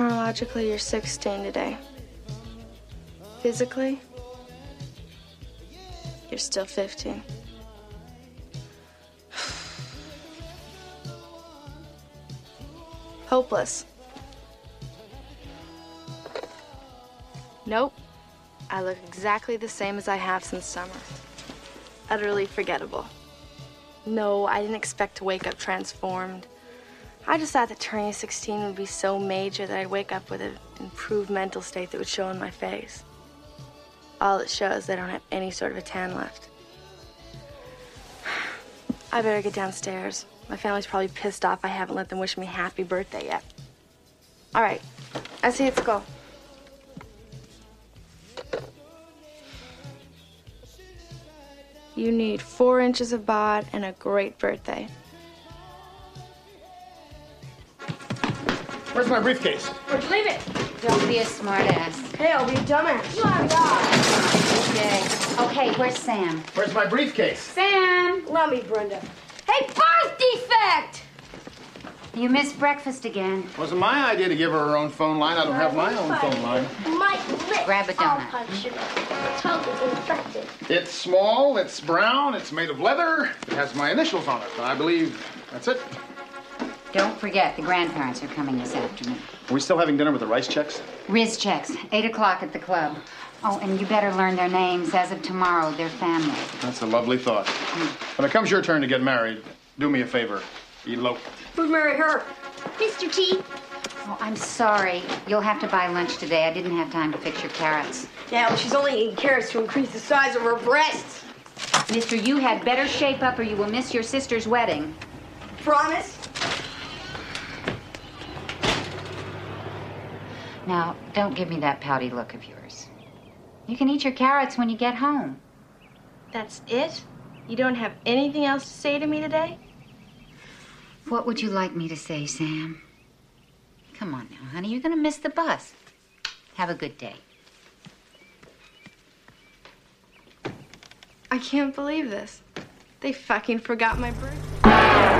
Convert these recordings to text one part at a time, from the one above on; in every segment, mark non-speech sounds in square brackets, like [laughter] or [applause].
Chronologically, you're 16 today. Physically, you're still 15. [sighs] Hopeless. Nope. I look exactly the same as I have since summer. Utterly forgettable. No, I didn't expect to wake up transformed. I just thought that turning 16 would be so major that I'd wake up with an improved mental state that would show on my face. All it shows is I don't have any sort of a tan left. [sighs] I better get downstairs. My family's probably pissed off I haven't let them wish me happy birthday yet. All right, I see it's go. You need four inches of bod and a great birthday. Where's my briefcase? Where'd you leave it? Don't be a smartass. Hey, I'll be a dumbass. You are, Okay. Okay, where's Sam? Where's my briefcase? Sam! Let me, Brenda. Hey, birth defect! You missed breakfast again. Wasn't my idea to give her her own phone line. I don't have my own phone line. My lips Grab a all donut. punctured. The tongue is infected. It's small, it's brown, it's made of leather. It has my initials on it. I believe that's it. Don't forget, the grandparents are coming this afternoon. Are we still having dinner with the rice checks? Riz checks, 8 o'clock at the club. Oh, and you better learn their names as of tomorrow, their family. That's a lovely thought. Hmm. When it comes your turn to get married, do me a favor. Elope. Who'd marry her? Mr. T, Oh, I'm sorry. You'll have to buy lunch today. I didn't have time to fix your carrots. Yeah, well, she's only eating carrots to increase the size of her breasts. Mister, you had better shape up or you will miss your sister's wedding. Promise? Now, don't give me that pouty look of yours. You can eat your carrots when you get home. That's it? You don't have anything else to say to me today? What would you like me to say, Sam? Come on now, honey. You're going to miss the bus. Have a good day. I can't believe this. They fucking forgot my birthday.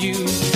You.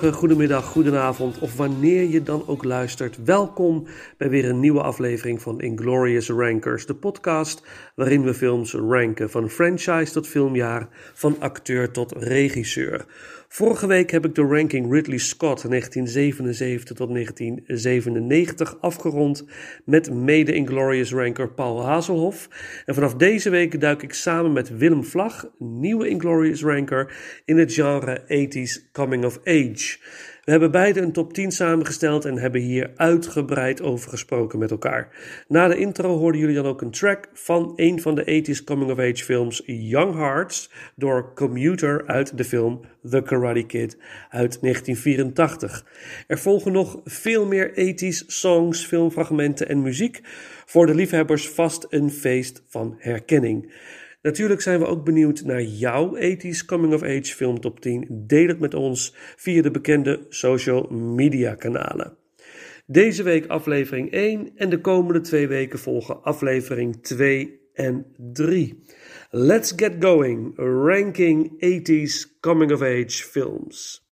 Goedemiddag, goedenavond of wanneer je dan ook luistert. Welkom bij weer een nieuwe aflevering van Inglorious Rankers, de podcast waarin we films ranken van franchise tot filmjaar, van acteur tot regisseur. Vorige week heb ik de ranking Ridley Scott 1977 tot 1997 afgerond met mede Inglorious ranker Paul Hazelhoff. En vanaf deze week duik ik samen met Willem Vlag, nieuwe Inglorious ranker, in het genre 80s Coming of Age. We hebben beide een top 10 samengesteld en hebben hier uitgebreid over gesproken met elkaar. Na de intro hoorden jullie dan ook een track van een van de 80s coming of age films Young Hearts door Commuter uit de film The Karate Kid uit 1984. Er volgen nog veel meer 80s songs, filmfragmenten en muziek. Voor de liefhebbers vast een feest van herkenning. Natuurlijk zijn we ook benieuwd naar jouw 80s Coming of Age film top 10. Deel het met ons via de bekende social media kanalen. Deze week aflevering 1 en de komende twee weken volgen aflevering 2 en 3. Let's get going. Ranking 80s Coming of Age films.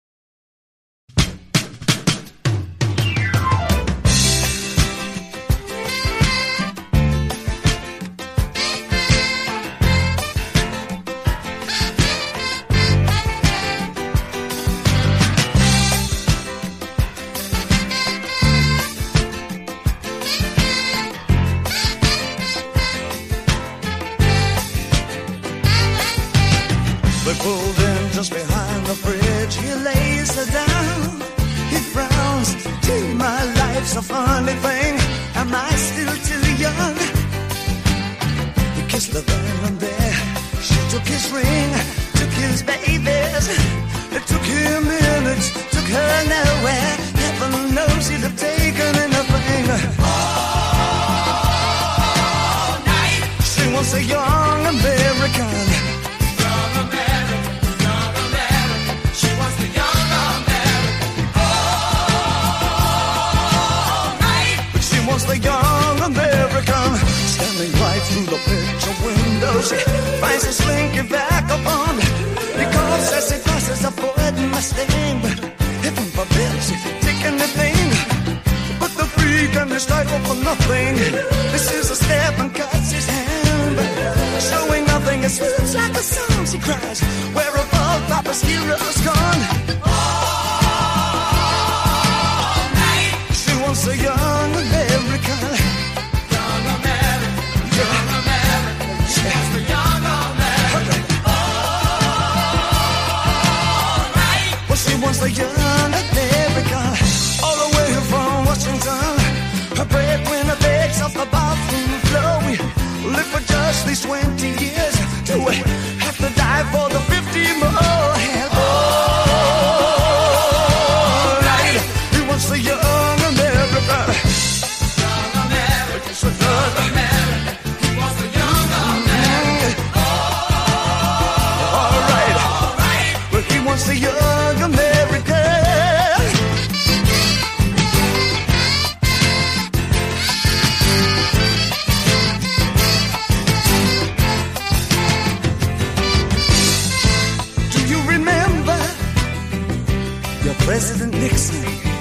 President Nixon?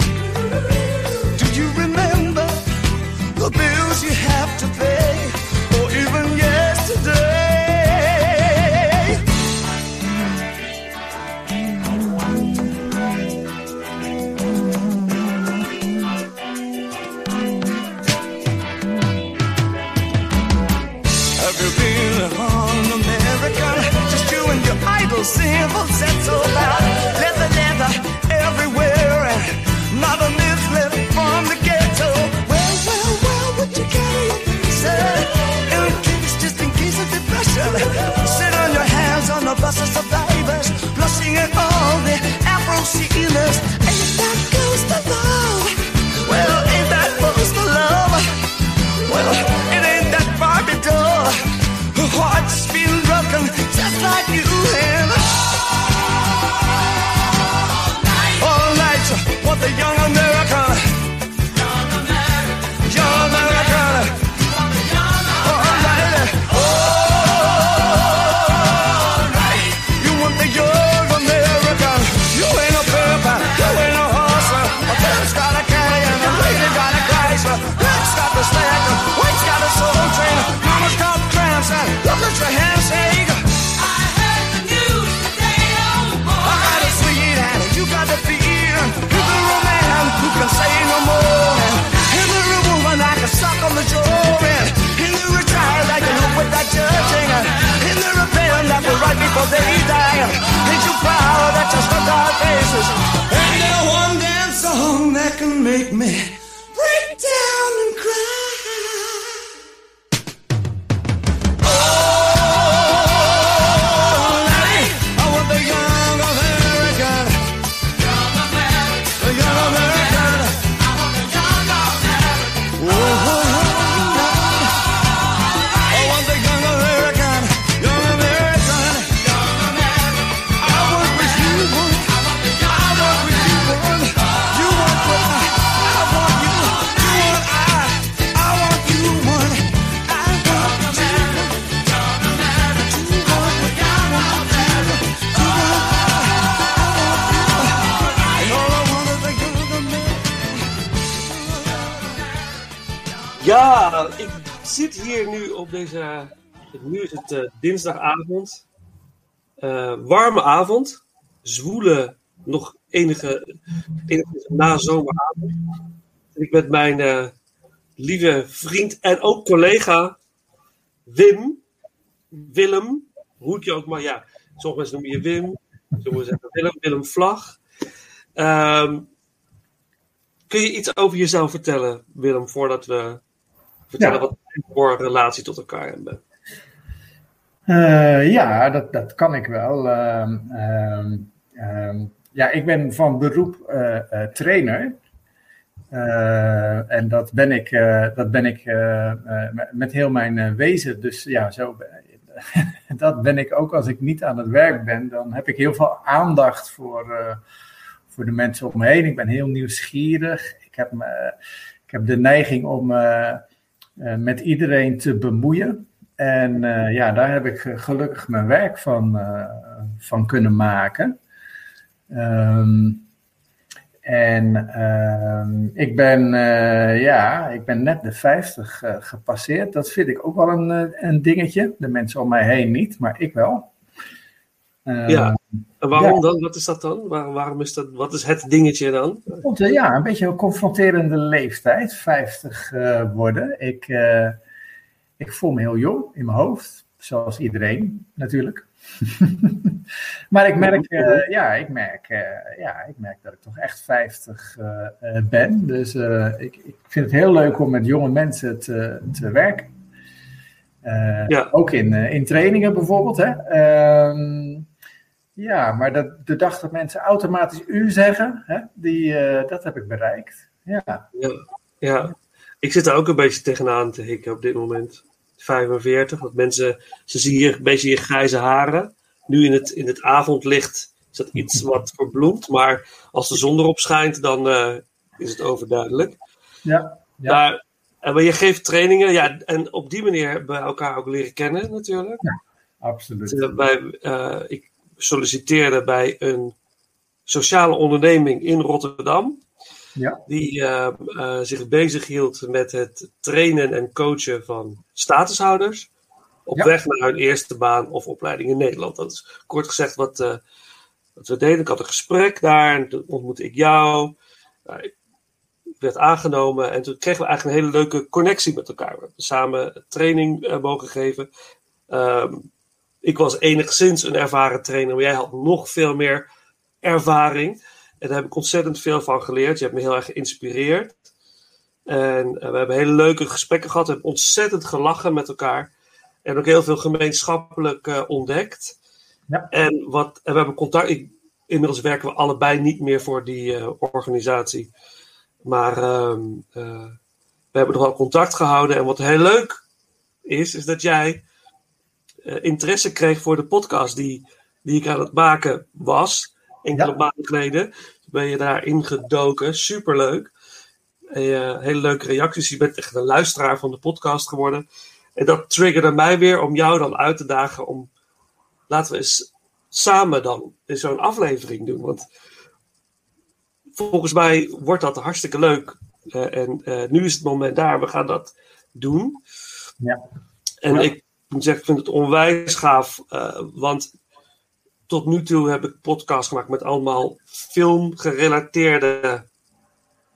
Dinsdagavond. Eh, warme avond. Zwoele, nog enige, enige nazomeravond. En ik met mijn eh, lieve vriend en ook collega Wim. Willem, hoe ik je ook maar. Ja, sommige mensen noemen je Wim. Sommigen zeggen Willem, Willem Vlag. Ehm, kun je iets over jezelf vertellen, Willem, voordat we vertellen Ja. wat voor relatie tot elkaar hebben? Eh, ja, dat, dat kan ik wel. Ehm, ehm, ehm, ja, ik ben van beroep eh, eh, trainer. En dat ben ik, dat ben ik met- heel mijn wezen. Dus ja, zo, [laughs] dat ben ik ook als ik niet aan het werk ben. Dan heb ik heel veel aandacht voor, voor de mensen om me heen. Ik ben heel nieuwsgierig. Ik heb, ik heb de neiging om met iedereen te bemoeien. En eh, ja, daar heb ik eh, gelukkig mijn werk van, eh, van kunnen maken. Ehm, en ehm, ik, ben, ja, ik ben net de 50 eh, gepasseerd. Dat vind ik ook wel een, een dingetje. De mensen om mij heen niet, maar ik wel. Ehm, Ja. En waarom ja. dan? Wat is dat dan? Waar, waarom is dat? Wat is het dingetje dan? Ja, een beetje een confronterende leeftijd, 50 eh, worden. Ik, ik voel me heel jong in mijn hoofd, zoals iedereen natuurlijk. [laughs] maar ik merk, eh, ja, ik merk, eh, ja, ik merk dat ik toch echt 50 eh, ben. Dus ik, ik vind het heel leuk om met jonge mensen te, te werken. Ja. Ook in, in trainingen bijvoorbeeld. Hè? Ehm, ja, maar dat, de dag dat mensen automatisch u zeggen, hè, die, dat heb ik bereikt. Ja. Ja. ja, ik zit er ook een beetje tegenaan te hikken op dit moment. 45, dat mensen, ze zien hier een beetje je grijze haren. Nu in het, in het avondlicht is dat iets [laughs] wat verbloemt, maar als de zon erop schijnt, dan eh, is het overduidelijk. Ja, ja. Maar, en maar je geeft trainingen, ja, en op die manier hebben we elkaar ook leren kennen natuurlijk. absoluut. Eh, bij, eh, ik solliciteerde bij een sociale onderneming in Rotterdam. Ja. Die eh, eh, zich bezig hield met het trainen en coachen van statushouders. Op Ja. weg naar hun eerste baan of opleiding in Nederland. Dat is kort gezegd wat, eh, wat we deden. Ik had een gesprek daar en toen ontmoette ik jou. Ik werd aangenomen en toen kregen we eigenlijk een hele leuke connectie met elkaar. We hebben samen training mogen geven. Ehm, ik was enigszins een ervaren trainer, maar jij had nog veel meer ervaring. En daar heb ik ontzettend veel van geleerd. Je hebt me heel erg geïnspireerd. En eh, we hebben hele leuke gesprekken gehad. We hebben ontzettend gelachen met elkaar. En ook heel veel gemeenschappelijk eh, ontdekt. Ja. En, wat, en we hebben contact. Ik, inmiddels werken we allebei niet meer voor die eh, organisatie. Maar ehm, eh, we hebben nog wel contact gehouden. En wat heel leuk is, is dat jij interesse kreeg voor de podcast die, die ik aan het maken was. Enkele Ja. maanden geleden. Ben je daarin gedoken. Superleuk. En, eh, hele leuke reacties. Je bent echt een luisteraar van de podcast geworden. En dat triggerde mij weer om jou dan uit te dagen om laten we eens samen dan zo'n aflevering doen. Want volgens mij wordt dat hartstikke leuk. Eh, en eh, nu is het moment daar. We gaan dat doen. Ja. En Ja. ik moet zeggen, ik vind het onwijs gaaf. want tot nu toe heb ik podcasts gemaakt met allemaal filmgerelateerde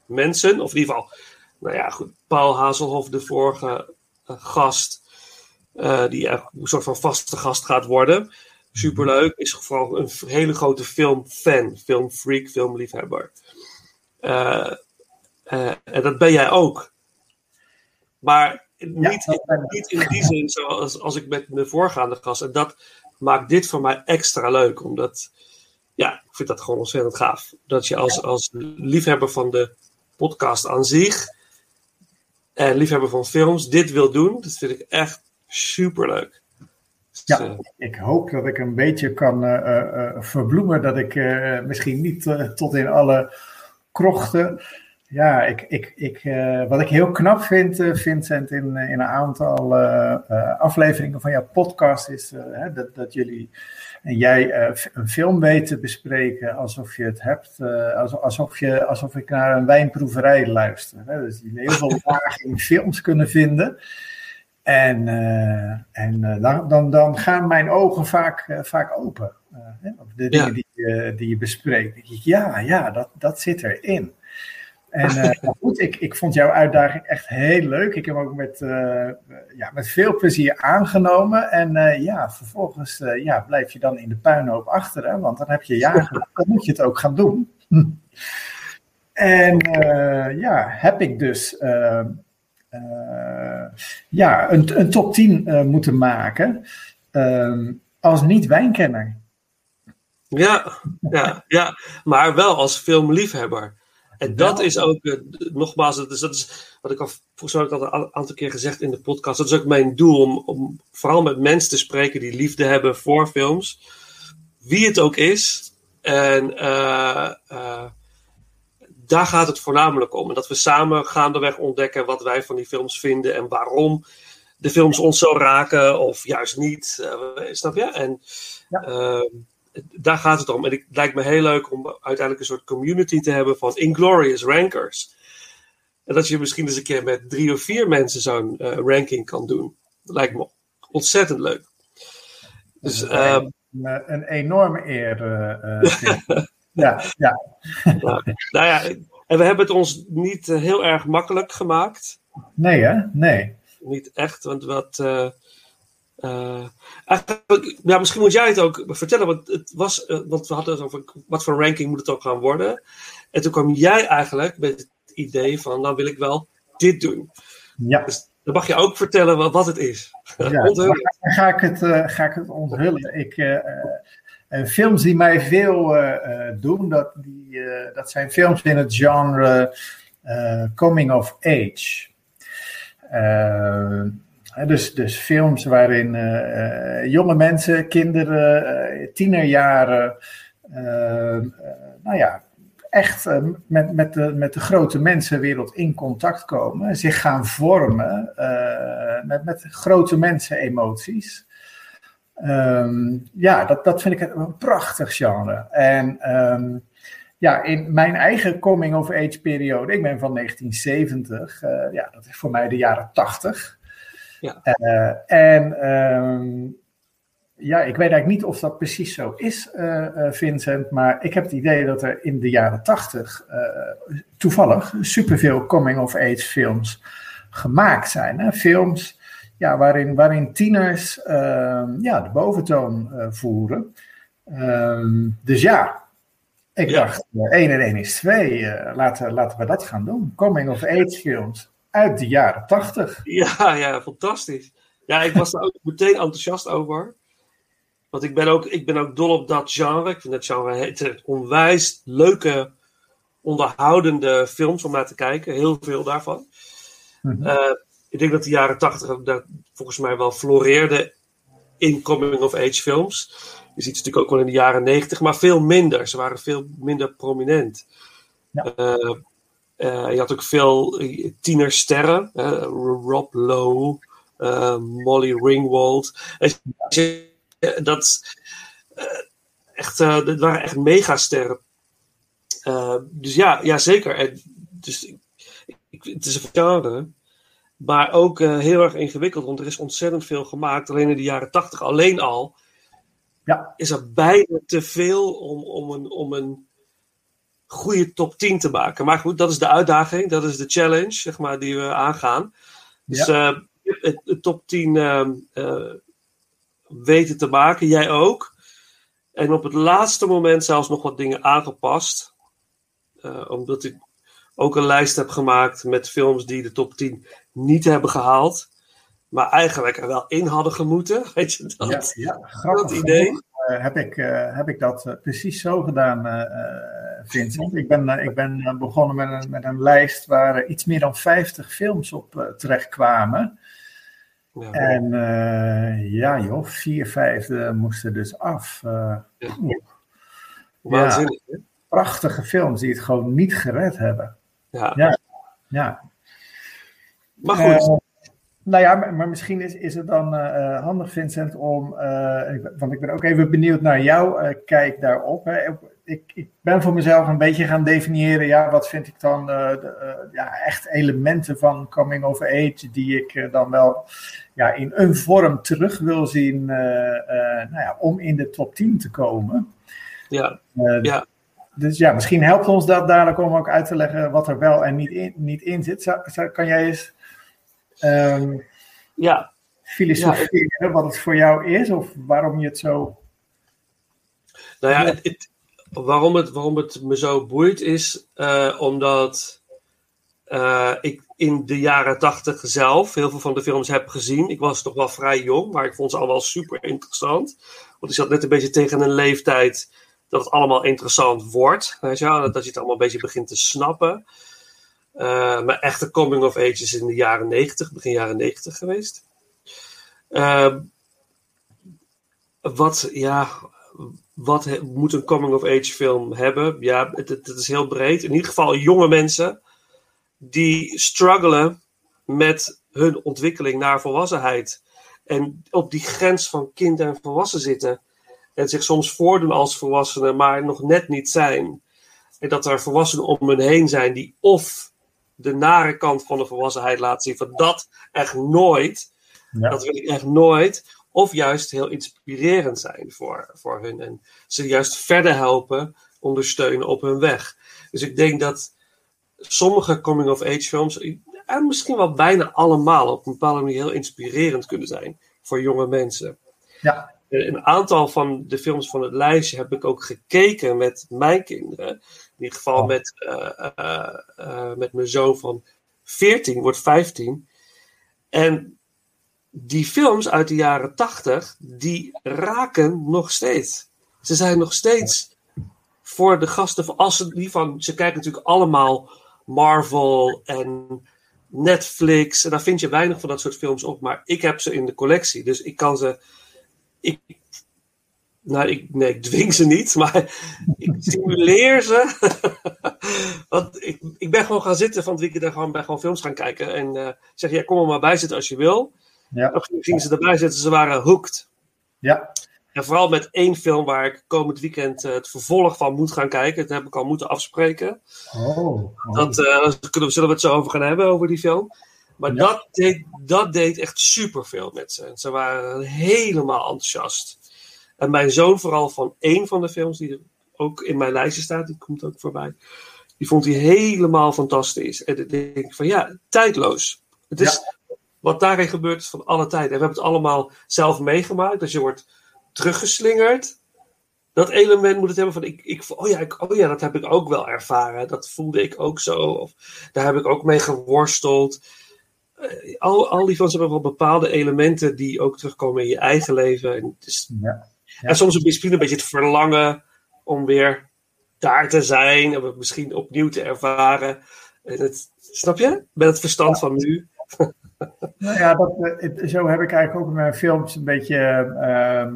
mensen. Of in ieder geval, nou ja, goed. Paul Hazelhoff, de vorige eh, gast. eh, die een soort van vaste gast gaat worden. Superleuk. Is vooral een hele grote filmfan. Filmfreak, filmliefhebber. Eh, en dat ben jij ook. Maar niet, niet in die zin zoals als ik met mijn voorgaande gast. En dat maakt dit voor mij extra leuk. Omdat, ja, ik vind dat gewoon ontzettend gaaf. Dat je als, als liefhebber van de podcast aan zich. En liefhebber van films dit wil doen. Dat vind ik echt super leuk. Ja, ik hoop dat ik een beetje kan eh, eh, eh, verbloemen. Dat ik eh, misschien niet eh, tot in alle krochten. Ja, ik, ik, ik, eh, wat ik heel knap vind, eh, Vincent, in, eh, in een aantal afleveringen van jouw podcast, is hè, dat, dat jullie en jij een film weet te bespreken alsof je het hebt, alsof, alsof, je, alsof ik naar een wijnproeverij luister. Hè? Dus jullie heel veel lagen in films kunnen vinden. En, en dan, dan, dan gaan mijn ogen vaak, vaak open. hè, op de dingen die, je- die je bespreekt. Ja, ja, dat, dat zit erin. En eh, maar [laughs] goed, ik, ik vond jouw uitdaging echt heel leuk. Ik heb hem ook met, eh, ja, met veel plezier aangenomen. En eh, ja, vervolgens ja, blijf je dan in de puinhoop achter. Hè, want dan heb je ja gedaan. Dan moet je het ook gaan doen. [laughs] En ja, heb ik dus ja, een, een top 10 eh, moeten maken ehm, als niet-wijnkenner. Ja, ja, ja, maar wel als filmliefhebber. En dat is ook, eh, nogmaals, dat is, dat is wat ik al volgens mij al een aantal keer gezegd in de podcast. Dat is ook mijn doel om, om vooral met mensen te spreken die liefde hebben voor films. Wie het ook is. En eh, eh, daar gaat het voornamelijk om. En dat we samen gaandeweg ontdekken wat wij van die films vinden en waarom de films ons zo raken of juist niet. snap je? En ehm, daar gaat het om. En het lijkt me heel leuk om uiteindelijk een soort community te hebben van Inglorious Rankers. En dat je misschien eens een keer met drie of vier mensen zo'n eh, ranking kan doen. Dat lijkt me ontzettend leuk. Dus ehm, Een, een enorme eer. eh, eh, [laughs] ja, ja. nou, nou ja, en we hebben het ons niet heel erg makkelijk gemaakt. Nee, hè? Nee. Niet echt, want wat. Eigenlijk, ja, misschien moet jij het ook vertellen, want het was, eh, want we hadden het over wat voor ranking moet het ook gaan worden. En toen kwam jij eigenlijk met het idee van, dan wil ik wel dit doen. Ja. Dus dan mag je ook vertellen wat, wat het is. Ja, [laughs] dan ga ik het, eh, ga ik het onthullen. Ik, films die mij veel doen, dat, die, dat zijn films in het genre coming of age. Dus, dus films waarin eh, eh, jonge mensen, kinderen, eh, tienerjaren, eh, eh, nou ja, echt met, met, de, met de grote mensenwereld in contact komen, zich gaan vormen met, met grote mensen-emoties. Ehm, ja, dat, dat vind ik een prachtig genre. En ehm, ja, in mijn eigen coming-of-age periode, ik ben van 1970, eh, ja, dat is voor mij de jaren 80. Ja. Eh, en ehm, ja, ik weet eigenlijk niet of dat precies zo is, eh, eh, Vincent, maar ik heb het idee dat er in de jaren 80 eh, toevallig superveel coming-of-age films gemaakt zijn. Hè? Films ja, waarin, waarin tieners ehm, ja, de boventoon voeren. Ehm, dus ja, ik dacht, eh, 1 en 1 is 2. eh, laten, laten we dat gaan doen. Coming-of-age films uit de jaren 80. Ja, ja, fantastisch. Ja, ik was daar ook [laughs] meteen enthousiast over. Want ik ben ook, ik ben ook dol op dat genre. Ik vind dat genre het onwijs leuke, onderhoudende films om naar te kijken. Heel veel daarvan. Eh, ik denk dat de jaren tachtig volgens mij wel floreerde in coming-of-age films. Je ziet ze natuurlijk ook wel in de jaren negentig, maar veel minder. Ze waren veel minder prominent. Eh, eh, je had ook veel eh, tienersterren. eh, Rob Lowe, eh, Molly Ringwald. Eh, dat, eh, echt, eh, dat waren echt megasterren. Eh, dus ja, ja zeker. En dus, ik, het is een genre. Maar ook eh, heel erg ingewikkeld, want er is ontzettend veel gemaakt. Alleen in de jaren tachtig alleen al ja. is er bijna te veel om, om, een, om een goede top 10 te maken. Maar goed, dat is de uitdaging, dat is de challenge zeg maar, die we aangaan. Dus Ja. eh, het, het top 10 ehm, eh, weten te maken, jij ook. En op het laatste moment zelfs nog wat dingen aangepast. Eh, omdat ik ook een lijst heb gemaakt met films die de top 10 niet hebben gehaald. Maar eigenlijk er wel in hadden gemoeten. [laughs] Weet je dat? Ja, ja grappig dat idee. Eh, heb, ik, eh, heb ik dat eh, precies zo gedaan, Vincent. Ik ben, ik ben begonnen met een, met een lijst waar iets meer dan 50 films op terechtkwamen. Ja. En ja joh, vier vijfde moesten dus af. Waanzinnig, prachtige films die het gewoon niet gered hebben. Ja. Ja, ja. Maar goed. Nou ja, maar, maar misschien is, is het dan eh, eh, handig, Vincent, om. eh, ik- want ik ben ook even benieuwd naar jouw kijk daarop. Hè. Ik, ik ben voor mezelf een beetje gaan definiëren. Ja, wat vind ik dan de, ja, echt elementen van coming of age die ik dan wel ja, in een vorm terug wil zien nou ja, om in de top 10 te komen. Ja. Ja. Dus ja, misschien helpt ons dat dadelijk om ook uit te leggen wat er wel en niet in, niet in zit. Zou, zou- kan jij eens ehm, Ja. filosoferen wat het voor jou is of waarom je het zo. Nou ja, het, het- waarom, het, waarom het me zo boeit is eh, omdat eh, ik in de jaren tachtig zelf heel veel van de films heb gezien. Ik was toch wel vrij jong, maar ik vond ze allemaal super interessant. Want ik zat net een beetje tegen een leeftijd dat het allemaal interessant wordt. Weet je? Dat je het allemaal een beetje begint te snappen. Eh, mijn echte coming of age is in de jaren 90, begin jaren 90 geweest. Ehm, wat, ja, wat moet een coming of age film hebben? Ja, het is heel breed. In ieder geval jonge mensen die struggelen met hun ontwikkeling naar volwassenheid. En op die grens van kind en volwassen zitten. En zich soms voordoen als volwassenen, maar nog net niet zijn. En dat er volwassenen om hen heen zijn die of de nare kant van de volwassenheid laten zien. Van dat echt nooit. Ja. Dat wil ik echt nooit. Of juist heel inspirerend zijn voor, voor hun. En ze juist verder helpen, ondersteunen op hun weg. Dus ik denk dat sommige coming-of-age films, en misschien wel bijna allemaal, op een bepaalde manier heel inspirerend kunnen zijn voor jonge mensen. Ja. Eh, Een aantal van de films van het lijstje heb ik ook gekeken met mijn kinderen. In ieder geval Oh. met, eh, eh, eh, met mijn zoon van 14, wordt 15. En die films uit de jaren 80, die raken nog steeds. Ze zijn nog steeds voor de gasten. Als ze, die van, ze kijken natuurlijk allemaal Marvel en Netflix. En daar vind je weinig van dat soort films op. Maar ik heb ze in de collectie. Dus ik kan ze. Ik, nou, ik, nee, ik dwing ze niet, [laughs] maar ik stimuleer ze. [laughs] Want ik, ik ben gewoon gaan zitten van het weekend en gewoon, ben gewoon films gaan kijken. En eh zeg, ja, kom er maar bij zitten als je wil. Ja. Dan gingen ze erbij zitten, ze waren hooked. Ja. En vooral met één film waar ik komend weekend eh, het vervolg van moet gaan kijken. Dat heb ik al moeten afspreken. Oh. oh. Dat, eh, kunnen we, zullen we het zo over gaan hebben, over die film. Maar Ja. dat, deed, dat deed echt superveel met ze. Ze waren helemaal enthousiast. En mijn zoon vooral van één van de films die er ook in mijn lijstje staat, die komt ook voorbij. Die vond hij helemaal fantastisch. En ik denk van ja, tijdloos. Het is wat daarin gebeurt is van alle tijd. En we hebben het allemaal zelf meegemaakt. Dus je wordt teruggeslingerd. Dat element moet het hebben van, ik, ik, oh, ja, ik, oh ja, dat heb ik ook wel ervaren. Dat voelde ik ook zo. Of daar heb ik ook mee geworsteld. Eh, al, al die films hebben wel bepaalde elementen die ook terugkomen in je eigen leven. En, het is, Ja. En soms een misschien een beetje het verlangen om weer daar te zijn. Om het misschien opnieuw te ervaren. En het, snap je? Met het verstand van nu. [laughs] Nou ja, dat, eh, het- zo heb ik eigenlijk ook in mijn films een beetje ehm,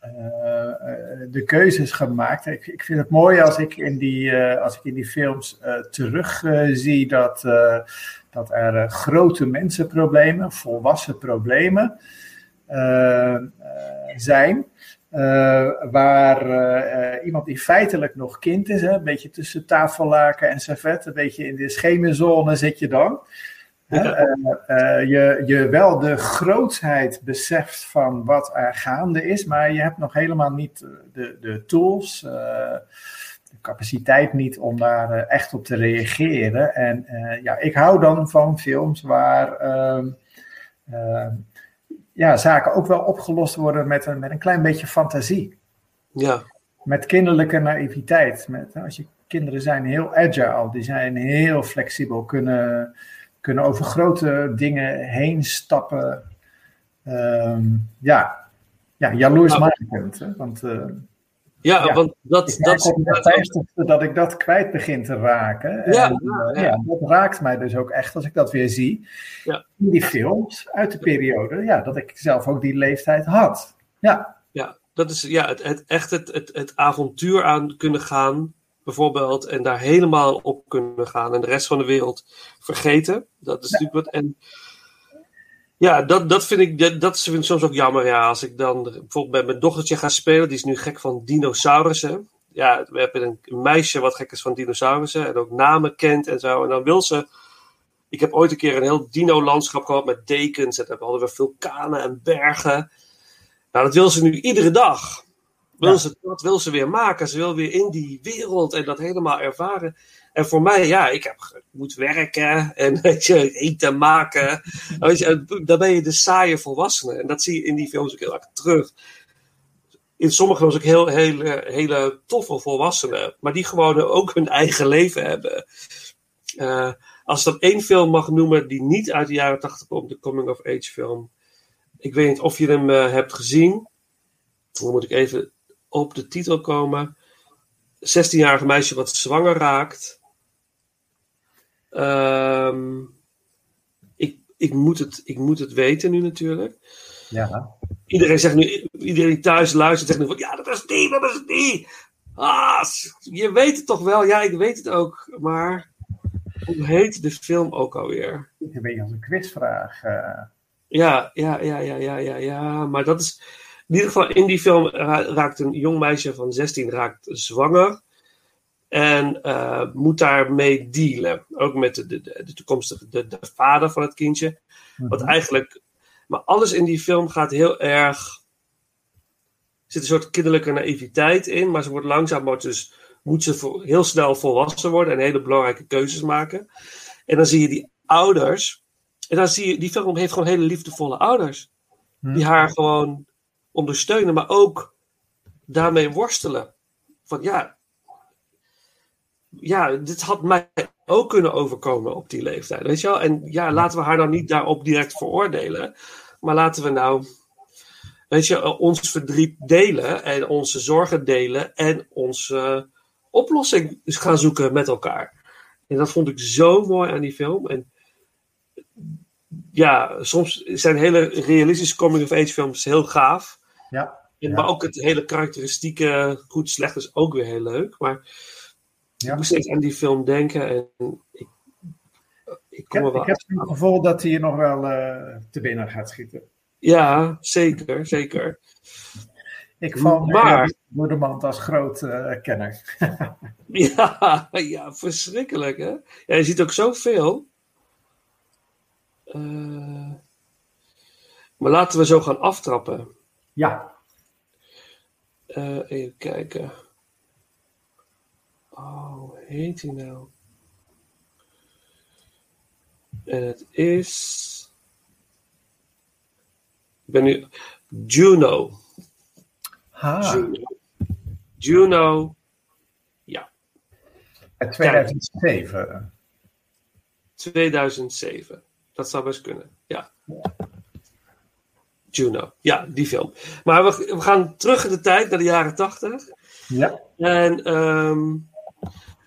eh, eh, de keuzes gemaakt. Ik, ik vind het mooi als ik in die, als ik in die films eh, terug eh, zie dat, dat er grote mensenproblemen, volwassen problemen zijn. Eh, waar eh, eh, iemand die feitelijk nog kind is, hè, een beetje tussen tafellaken en servet, een beetje in de schemerzone zit je dan. Ja. je, je wel de grootsheid beseft van wat er gaande is, maar je hebt nog helemaal niet de, de tools, de capaciteit niet om daar echt op te reageren. En ja, ik hou dan van films waar ehm, ehm, ja, zaken ook wel opgelost worden met een, met een klein beetje fantasie. Ja. met kinderlijke naïviteit. Met, als je, kinderen zijn heel agile, die zijn heel flexibel, kunnen, kunnen over grote dingen heen stappen. Ehm, ja. ja, jaloersmakend. Hè? Want, uh, ja, want dat... Dat, mijn vijftigste dat ik dat kwijt begin te raken. En, Ja, eh, ja. ja, dat raakt mij dus ook echt als ik dat weer zie. Ja. In die films uit de periode, ja, dat ik zelf ook die leeftijd had. Ja, Ja, dat is ja, het, het, echt het, het, het avontuur aan kunnen gaan, bijvoorbeeld, en daar helemaal op kunnen gaan en de rest van de wereld vergeten. Dat is natuurlijk wat. En ja, dat, dat vind ik, dat, dat vind ik soms ook jammer. Ja, als ik dan bijvoorbeeld met mijn dochtertje ga spelen, die is nu gek van dinosaurussen. Ja, we hebben een, een meisje wat gek is van dinosaurussen en ook namen kent en zo. En dan wil ze. Ik heb ooit een keer een heel dino-landschap gehad met dekens. En dan hadden we vulkanen en bergen. Nou, dat wil ze nu iedere dag. Wil Ja. ze, dat wil ze weer maken. Ze wil weer in die wereld en dat helemaal ervaren. En voor mij, ja, ik heb, moet werken en [laughs] weet je, eten maken. Weet je, dan ben je de saaie volwassene. En dat zie je in die films ook heel erg terug. In sommige films ook heel, hele, hele toffe volwassenen. Maar die gewoon ook hun eigen leven hebben. Eh, als ik dan één film mag noemen die niet uit de jaren 80 komt, de coming of age film. Ik weet niet of je hem eh, hebt gezien. Dan moet ik even op de titel komen. 16-jarige meisje wat zwanger raakt. Ehm, ik, ik, moet het, ik moet het weten nu natuurlijk. ja. Iedereen zegt nu, iedereen die thuis luistert zegt nu van, ja, dat is die, dat is die. Ah, je weet het toch wel? Ja, ik weet het ook. Maar hoe heet de film ook alweer? Ik weet als een quizvraag. eh. Ja, ja, ja, ja, ja, ja, ja. Maar dat is. In ieder geval, in die film ra- raakt een jong meisje van 16 raakt zwanger. En eh, moet daarmee dealen. Ook met de, de, de toekomstige de, de vader van het kindje. Wat eigenlijk. Maar alles in die film gaat heel erg. Er zit een soort kinderlijke naïviteit in. Maar ze wordt langzaam. wordt Dus moet ze vo- heel snel volwassen worden. En hele belangrijke keuzes maken. En dan zie je die ouders. En dan zie je, die film heeft gewoon hele liefdevolle ouders. Die haar gewoon ondersteunen, maar ook daarmee worstelen. Van ja, ja, dit had mij ook kunnen overkomen op die leeftijd. Weet je wel? En ja, laten we haar dan niet daarop direct veroordelen. Maar laten we nou, weet je, ons verdriet delen en onze zorgen delen en onze oplossing gaan zoeken met elkaar. En dat vond ik zo mooi aan die film. En ja, soms zijn hele realistische coming-of-age films heel gaaf. Ja, En, ja. Maar ook het hele karakteristieke goed slecht is ook weer heel leuk. Maar Ja. ik moest steeds aan die film denken en ik, ik kom heb, er ik heb het gevoel dat hij je nog wel eh, te binnen gaat schieten. Ja, zeker, zeker. Ik val Maar- maar... door de mand als groot eh, kenner. [laughs] Ja, ja, verschrikkelijk hè. Ja, je ziet ook zoveel. Eh maar laten we zo gaan aftrappen. Ja, even kijken. Oh, hoe heet hij nou? En het is. Ik ben nu. Juno. ha, Juno. Juno. Ja, uit 2007. 2007. Dat zou best kunnen. Ja. Juno. Ja, die film. Maar we, we gaan terug in de tijd naar de jaren 80. Ja, En ehm,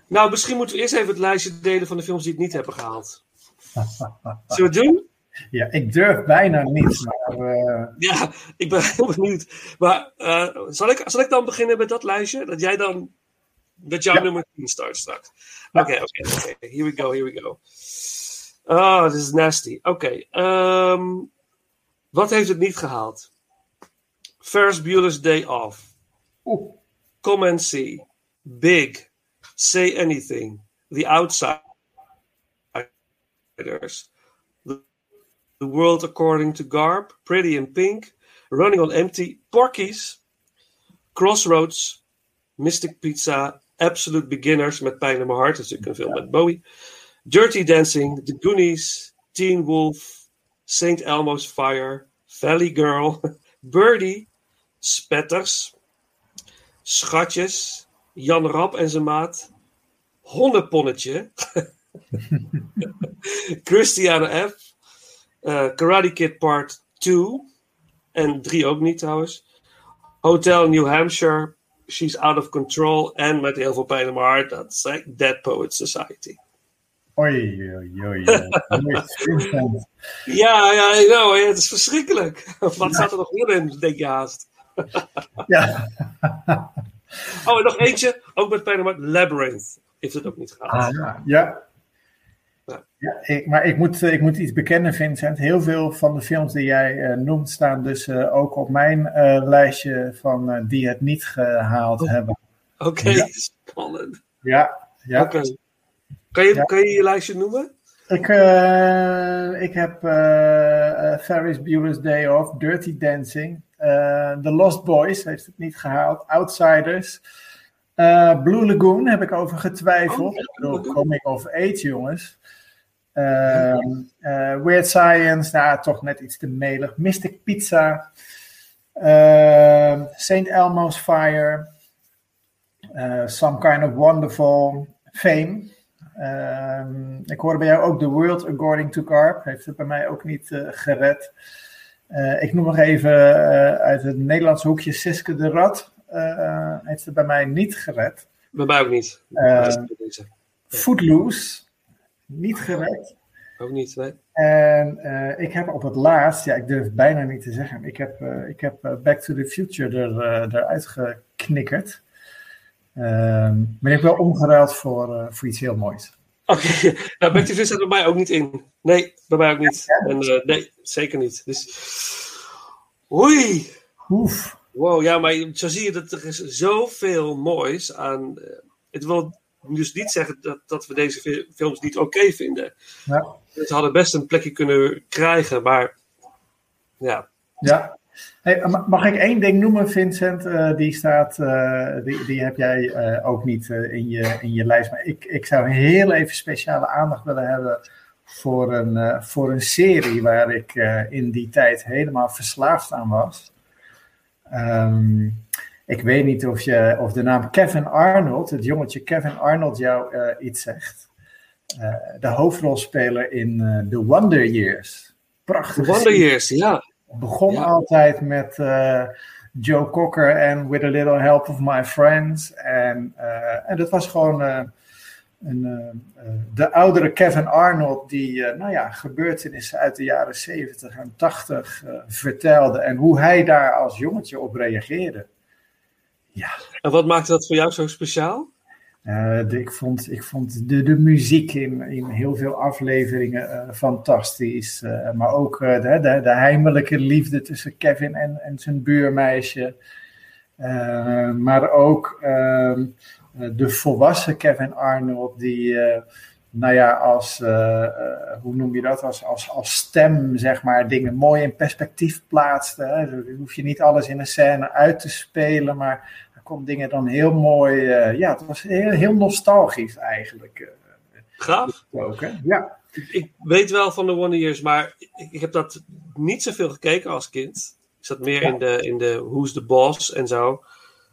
nou, misschien moeten we eerst even het lijstje delen van de films die het niet hebben gehaald. Zullen we het doen? ja, ik durf bijna niet, maar eh, Ja, ik ben [laughs] heel benieuwd. Maar eh, zal, ik, zal ik dan beginnen met dat lijstje? Dat jij dan, dat jouw Ja. nummer 10 start straks. Oké, oké, oké. Here we go, here we go. Oh, this is nasty. Oké, ehm, wat heeft het niet gehaald? First Bueller's Day Off. oeh, Come and See. Big. Say Anything. The Outsiders. The, The World According to Garb. Pretty in Pink. Running on Empty. Porkies, Crossroads. Mystic Pizza. Absolute Beginners met Pijn in mijn hart. Natuurlijk een film met Bowie. Dirty Dancing. The Goonies. Teen Wolf. St. Elmo's Fire. Valley Girl. [laughs] Birdie. Spetters. Schatjes, Jan Rap en zijn maat, Honneponnetje, [laughs] Christiane F., eh, Karate Kid Part 2, en 3 ook niet trouwens, Hotel New Hampshire, She's Out of Control, en met heel veel pijn in mijn hart, dat is like Dead Poets Society. Oei, oei, oei. Ja, [laughs] ja, know, hè, het is verschrikkelijk. [laughs] Wat staat er nog meer in, denk je haast. Ja. Oh, en nog eentje, ook met hart, Labyrinth. Heeft het ook niet gehaald. Ah, ja. ja. Ja. Ik, maar ik moet, eh, ik moet iets bekennen, Vincent. Heel veel van de films die jij eh, noemt staan dus eh, ook op mijn lijstje van die het niet gehaald Oh. hebben. Oké, Ja. spannend. Ja, ja. Oké. Kan, je, Ja. kan je je lijstje noemen? Ik, ik heb Ferris Bueller's Day Off, Dirty Dancing, The Lost Boys heeft het niet gehaald, Outsiders, eh, Blue Lagoon heb ik over getwijfeld. Oh, ik Lagoon. Comic of Age, jongens. Ehm, eh, Weird Science, nou toch net iets te melig. Mystic Pizza, ehm, St. Elmo's Fire, eh, Some Kind of Wonderful, Fame. Ehm, ik hoorde bij jou ook The World According to Garp. Heeft het bij mij ook niet eh, gered. Eh, ik noem nog even eh, uit het Nederlandse hoekje Siske de Rat. eh, heeft het bij mij niet gered. Bij mij ook niet. Footloose, niet gered. Ook niet, nee. En ik heb op het laatst, ja, ik durf bijna niet te zeggen, ik heb, ik heb Back to the Future er, eruit geknikkerd. Ehm maar ik heb wel omgeruild voor, voor iets heel moois. Oké, [laughs] nou, Back to staat bij mij ook niet in. Nee, bij mij ook niet. En, eh, nee, zeker niet. Dus, oei. Oef. Wow, ja, maar zo zie je dat er is zoveel moois aan. eh, het wil dus niet zeggen dat, dat we deze fi- films niet oké vinden. Ja. Ze hadden best een plekje kunnen krijgen, maar ja. Ja. Hey, mag ik één ding noemen, Vincent? Eh, die staat, eh, die, die heb jij eh, ook niet in, je, in je lijst. Maar ik, ik zou heel even speciale aandacht willen hebben voor een, voor een serie waar ik in die tijd helemaal verslaafd aan was. Ehm, ik weet niet of, je, of de naam Kevin Arnold, het jongetje Kevin Arnold, jou iets zegt. De hoofdrolspeler in The Wonder Years. Prachtig. Wonder Years, ja. Begon Ja. altijd met eh, Joe Cocker en With a Little Help of My Friends. En, eh, en dat was gewoon eh, een, de oudere Kevin Arnold die, nou ja, gebeurtenissen uit de jaren 70 en 80 eh, vertelde. En hoe hij daar als jongetje op reageerde. En wat maakte dat voor jou zo speciaal? Eh, ik vond, ik vond de, de muziek in, in heel veel afleveringen eh, fantastisch. Eh, maar ook de, de, de heimelijke liefde tussen Kevin en, en zijn buurmeisje. Maar ook ehm, eh, de volwassen Kevin Arnold, die, nou ja, als, hoe noem je dat, als, als, als stem, zeg maar, dingen mooi in perspectief plaatste. Hè. Dan hoef je niet alles in een scène uit te spelen, maar komt dingen dan heel mooi, eh, ja, het was heel, heel nostalgisch eigenlijk. eh, Gaaf. ook, hè? Ja. Ik, weet wel van de Wonder Years, maar ik, heb dat niet zoveel gekeken als kind. Ik zat meer in de, in de Who's the Boss en zo.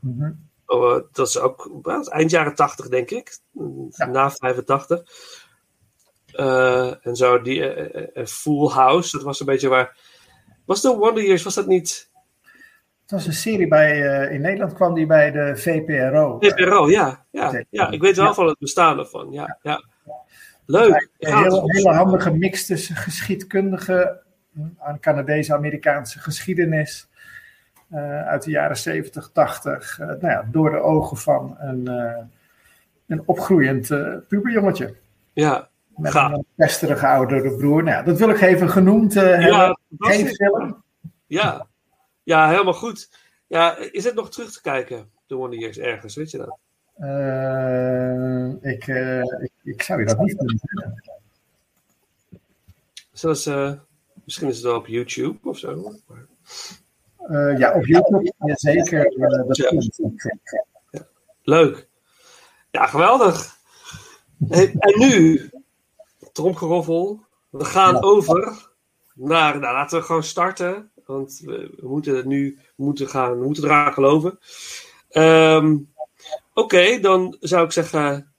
Mhm. Oh, dat is ook eind jaren 80, denk ik. Na 85. Eh, en zo, die eh, eh, eh, Full House, dat was een beetje waar. Was de Wonder Years, was dat niet? Het was een serie bij, eh, in Nederland kwam die bij de VPRO. VPRO, ja. Ja, ja ik weet wel Ja. van het bestaan ervan. Ja, ja. Leuk. Een hele, handige mix tussen geschiedkundige, hm, aan Canadese-Amerikaanse geschiedenis eh, uit de jaren 70, 80. eh, nou ja, door de ogen van een, eh, een opgroeiend eh puberjongetje. Ja, Met gaaf. een pesterige oudere broer. Nou, dat wil ik even genoemd eh, hebben. Geen film. Ja. Ja, helemaal goed. Ja, is het nog terug te kijken, de Wonder Years, ergens, weet je dat? Eh, ik, eh, ik, ik zou je dat niet kunnen zeggen. Eh, misschien is het wel op YouTube of zo. Maar- ja, op YouTube zeker. dat Ja. Leuk. Ja, geweldig. Hey, en nu, tromgeroffel. We gaan Ja. over naar, nou laten we gewoon starten. Want we, we moeten het nu we moeten gaan, we moeten eraan geloven. Ehm, Oké, dan zou ik zeggen,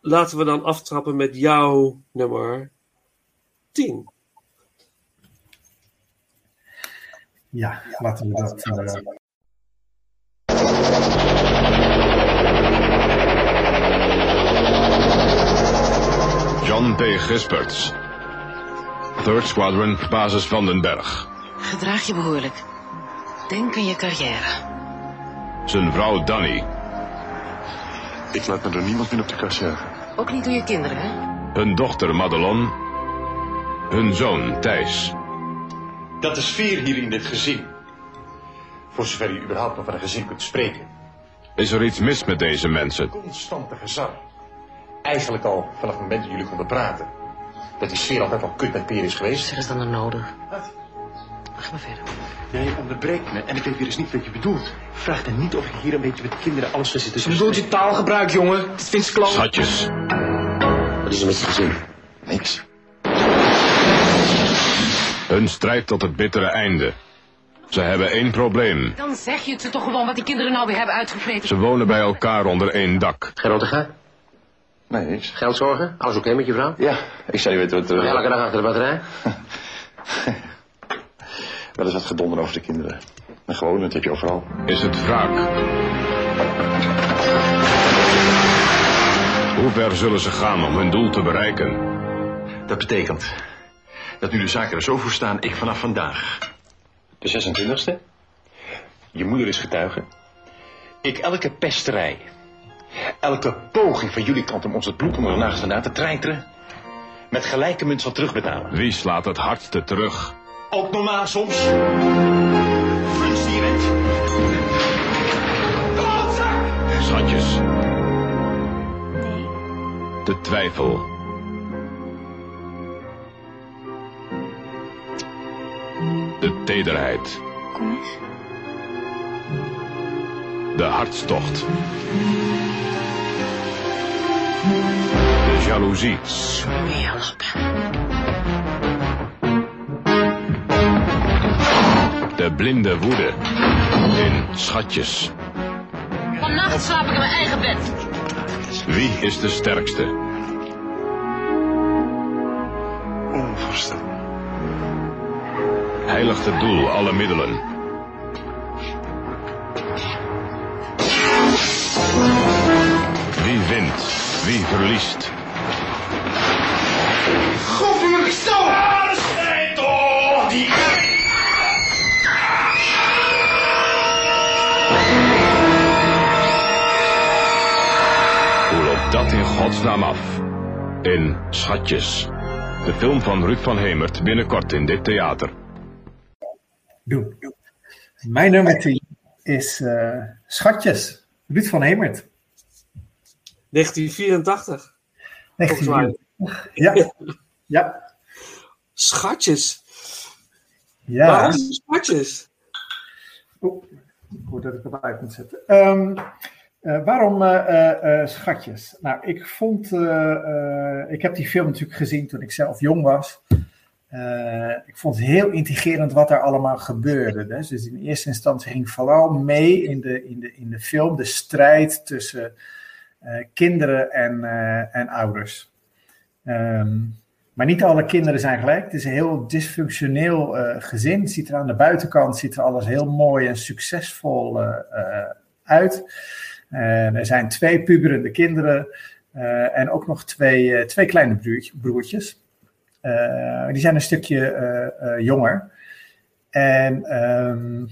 laten we dan aftrappen met jouw nummer 10. Ja, laten we dat. eh, John P. Gisperts. 3rd Squadron, basis Vandenberg. Gedraag je behoorlijk. Denk aan je carrière. Zijn vrouw Danny. Ik laat me door niemand meer op de kast jagen. Ook niet door je kinderen, hè? Hun dochter Madelon. Hun zoon Thijs. Dat is sfeer hier in dit gezin. Voor zover u überhaupt nog van een gezin kunt spreken. Is er iets mis met deze mensen? Constante gezang. Eigenlijk al vanaf het moment dat jullie konden praten. Dat die sfeer altijd al kut met peer is geweest. Zeg is dan er nodig? Ga maar verder. Jij onderbreekt me en ik weet weer eens niet wat je bedoelt. Vraag dan niet of ik hier een beetje met de kinderen alles ga zitten Ze bedoelt je taalgebruik, jongen. Dat vindt ze kloot. Schatjes. Wat is er met je gezin? Niks. Hun strijd tot het bittere einde. Ze hebben één probleem. Dan zeg je het ze toch gewoon wat die kinderen nou weer hebben uitgevreten. Ze wonen bij elkaar onder één dak. Gerotega? Nee, niks. Geldzorgen? Alles oké met je vrouw? Ja, ik zou niet weten wat... eh, Elke dag achter de batterij? [laughs] Wel eens wat gedonder over de kinderen. En gewoon, dat heb je overal. Is het wraak? Hoe ver zullen ze gaan om hun doel te bereiken? Dat betekent dat nu de zaken er zo voor staan, ik vanaf vandaag, de 26e, je moeder is getuige, ik elke pesterij, elke poging van jullie kant om ons het bloed onder de nagels vandaan te treiteren, met gelijke munt zal terugbetalen. Wie slaat het hardste terug? Ook normaal soms. Frans die bent. Schatjes. De twijfel. De tederheid. Kom eens. De hartstocht. De jaloezie. De blinde woede. In schatjes. Vannacht slaap ik in mijn eigen bed. Wie is de sterkste? Onvoorstelbaar. Heiligt het doel alle middelen. Wie wint? Wie verliest? Godverdomme, stel! Strijd toch! Die... Dat in godsnaam af? In Schatjes. De film van Ruud van Hemert binnenkort in dit theater. Doen. Mijn nummer 10 is eh, Schatjes, Ruud van Hemert. 1984. Volgens mij. 1994. Ja. [laughs] ja. Schatjes. Ja. Waarom schatjes? Oeh, ik hoor dat ik het uit moet zetten. Ehm, eh, waarom eh, eh, schatjes? Nou, ik vond, ik heb die film natuurlijk gezien toen ik zelf jong was. Ik vond het heel intrigerend wat er allemaal gebeurde. Dus, dus in eerste instantie ging vooral mee in de, in de, in de film de strijd tussen kinderen en, en ouders. Ehm, maar niet alle kinderen zijn gelijk. Het is een heel dysfunctioneel gezin. Ziet er aan de buitenkant ziet er alles heel mooi en succesvol uit. En er zijn twee puberende kinderen eh, en ook nog twee, eh, twee kleine broertje- broertjes. Eh, die zijn een stukje jonger. En ehm,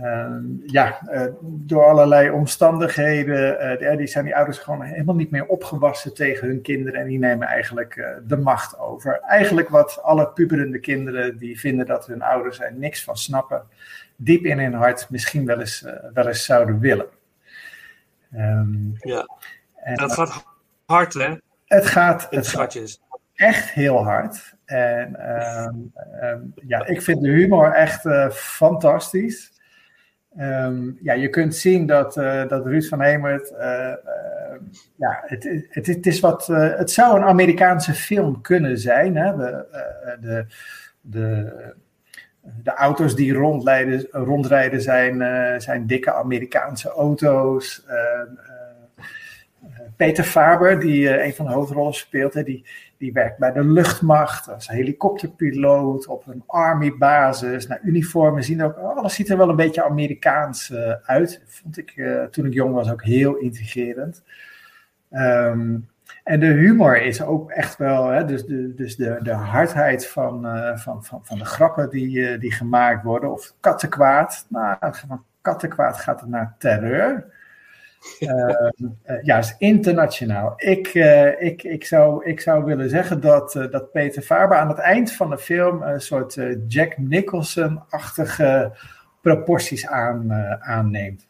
ehm, ja, door allerlei omstandigheden, die- zijn die ouders gewoon helemaal niet meer opgewassen tegen hun kinderen en die nemen eigenlijk de macht over. Eigenlijk wat alle puberende kinderen die vinden dat hun ouders er niks van snappen, diep in hun hart misschien wel eens, wel eens zouden willen. Ehm, Ja. en Dat gaat hard, hè? het gaat, het gaat echt heel hard. En ehm, ehm, ja, ik vind de humor echt eh, fantastisch. Ja, je kunt zien dat, eh, dat Ruud van Hemert, eh, ja, het, het, het is wat, het zou een Amerikaanse film kunnen zijn. Hè? De, de, de, de auto's die rondrijden, rondrijden zijn, eh, zijn dikke Amerikaanse auto's. Eh, eh, Peter Faber, die een van de hoofdrollen speelt, hè, die, die werkt bij de luchtmacht als helikopterpiloot op een army-basis. Nou, uniformen zien ook, alles ziet er wel een beetje Amerikaans uit. Vond ik toen ik jong was ook heel intrigerend. Ehm, en de humor is ook echt wel, hè, dus, de, dus de, de hardheid van, uh, van, van, van de grappen die, uh, die gemaakt worden, of kattenkwaad. Nou, van kattenkwaad gaat het naar terreur. Uh, ja, is internationaal. Ik, ik, ik, zou, ik zou willen zeggen dat, dat Peter Faber aan het eind van de film een soort Jack Nicholson-achtige proporties aan, aanneemt.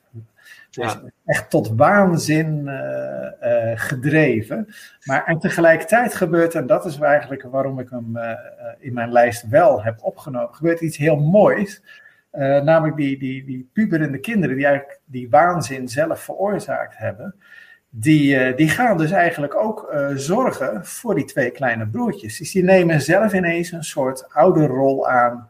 Ja. Echt tot waanzin uh, uh, gedreven. Maar en tegelijkertijd gebeurt, en dat is eigenlijk waarom ik hem uh, in mijn lijst wel heb opgenomen, gebeurt iets heel moois. namelijk die, die, die puberende kinderen die eigenlijk die waanzin zelf veroorzaakt hebben. Die, die gaan dus eigenlijk ook zorgen voor die twee kleine broertjes. Dus die nemen zelf ineens een soort ouderrol aan